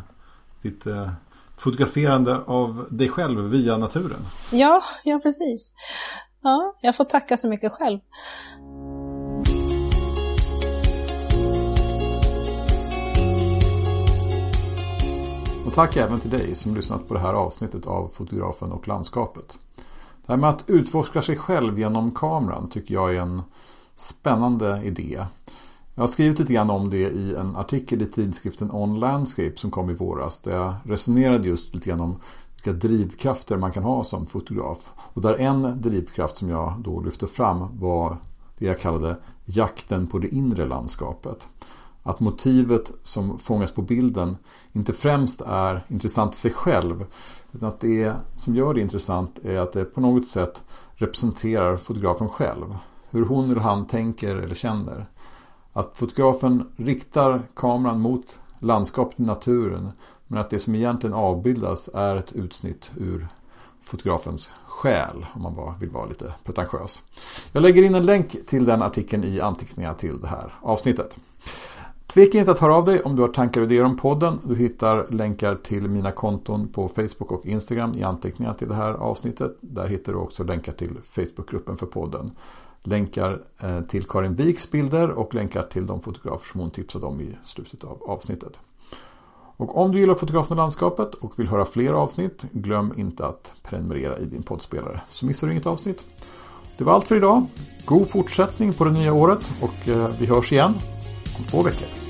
Speaker 1: ditt eh, fotograferande av dig själv via naturen.
Speaker 2: ja, ja precis. Ja, jag får tacka så mycket själv.
Speaker 1: Tack även till dig som lyssnat på det här avsnittet av Fotografen och landskapet. Det här med att utforska sig själv genom kameran tycker jag är en spännande idé. Jag har skrivit lite grann om det i en artikel i tidskriften On Landscape som kom i våras. Där jag resonerade just lite grann om vilka drivkrafter man kan ha som fotograf. Och där en drivkraft som jag då lyfte fram var det jag kallade jakten på det inre landskapet. Att motivet som fångas på bilden inte främst är intressant i sig själv. Utan att det som gör det intressant är att det på något sätt representerar fotografen själv. Hur hon eller han tänker eller känner. Att fotografen riktar kameran mot landskapet i naturen. Men att det som egentligen avbildas är ett utsnitt ur fotografens själ. Om man bara vill vara lite pretentiös. Jag lägger in en länk till den artikeln i anteckningarna till det här avsnittet. Tveka inte att höra av dig om du har tankar och idéer om podden. Du hittar länkar till mina konton på Facebook och Instagram i anteckningarna till det här avsnittet. Där hittar du också länkar till Facebookgruppen för podden. Länkar eh, till Karin Wiks bilder och länkar till de fotografer som hon tipsade om i slutet av avsnittet. Och om du gillar fotografen och landskapet och vill höra fler avsnitt, glöm inte att prenumerera i din poddspelare så missar du inget avsnitt. Det var allt för idag. God fortsättning på det nya året och eh, vi hörs igen om två veckor.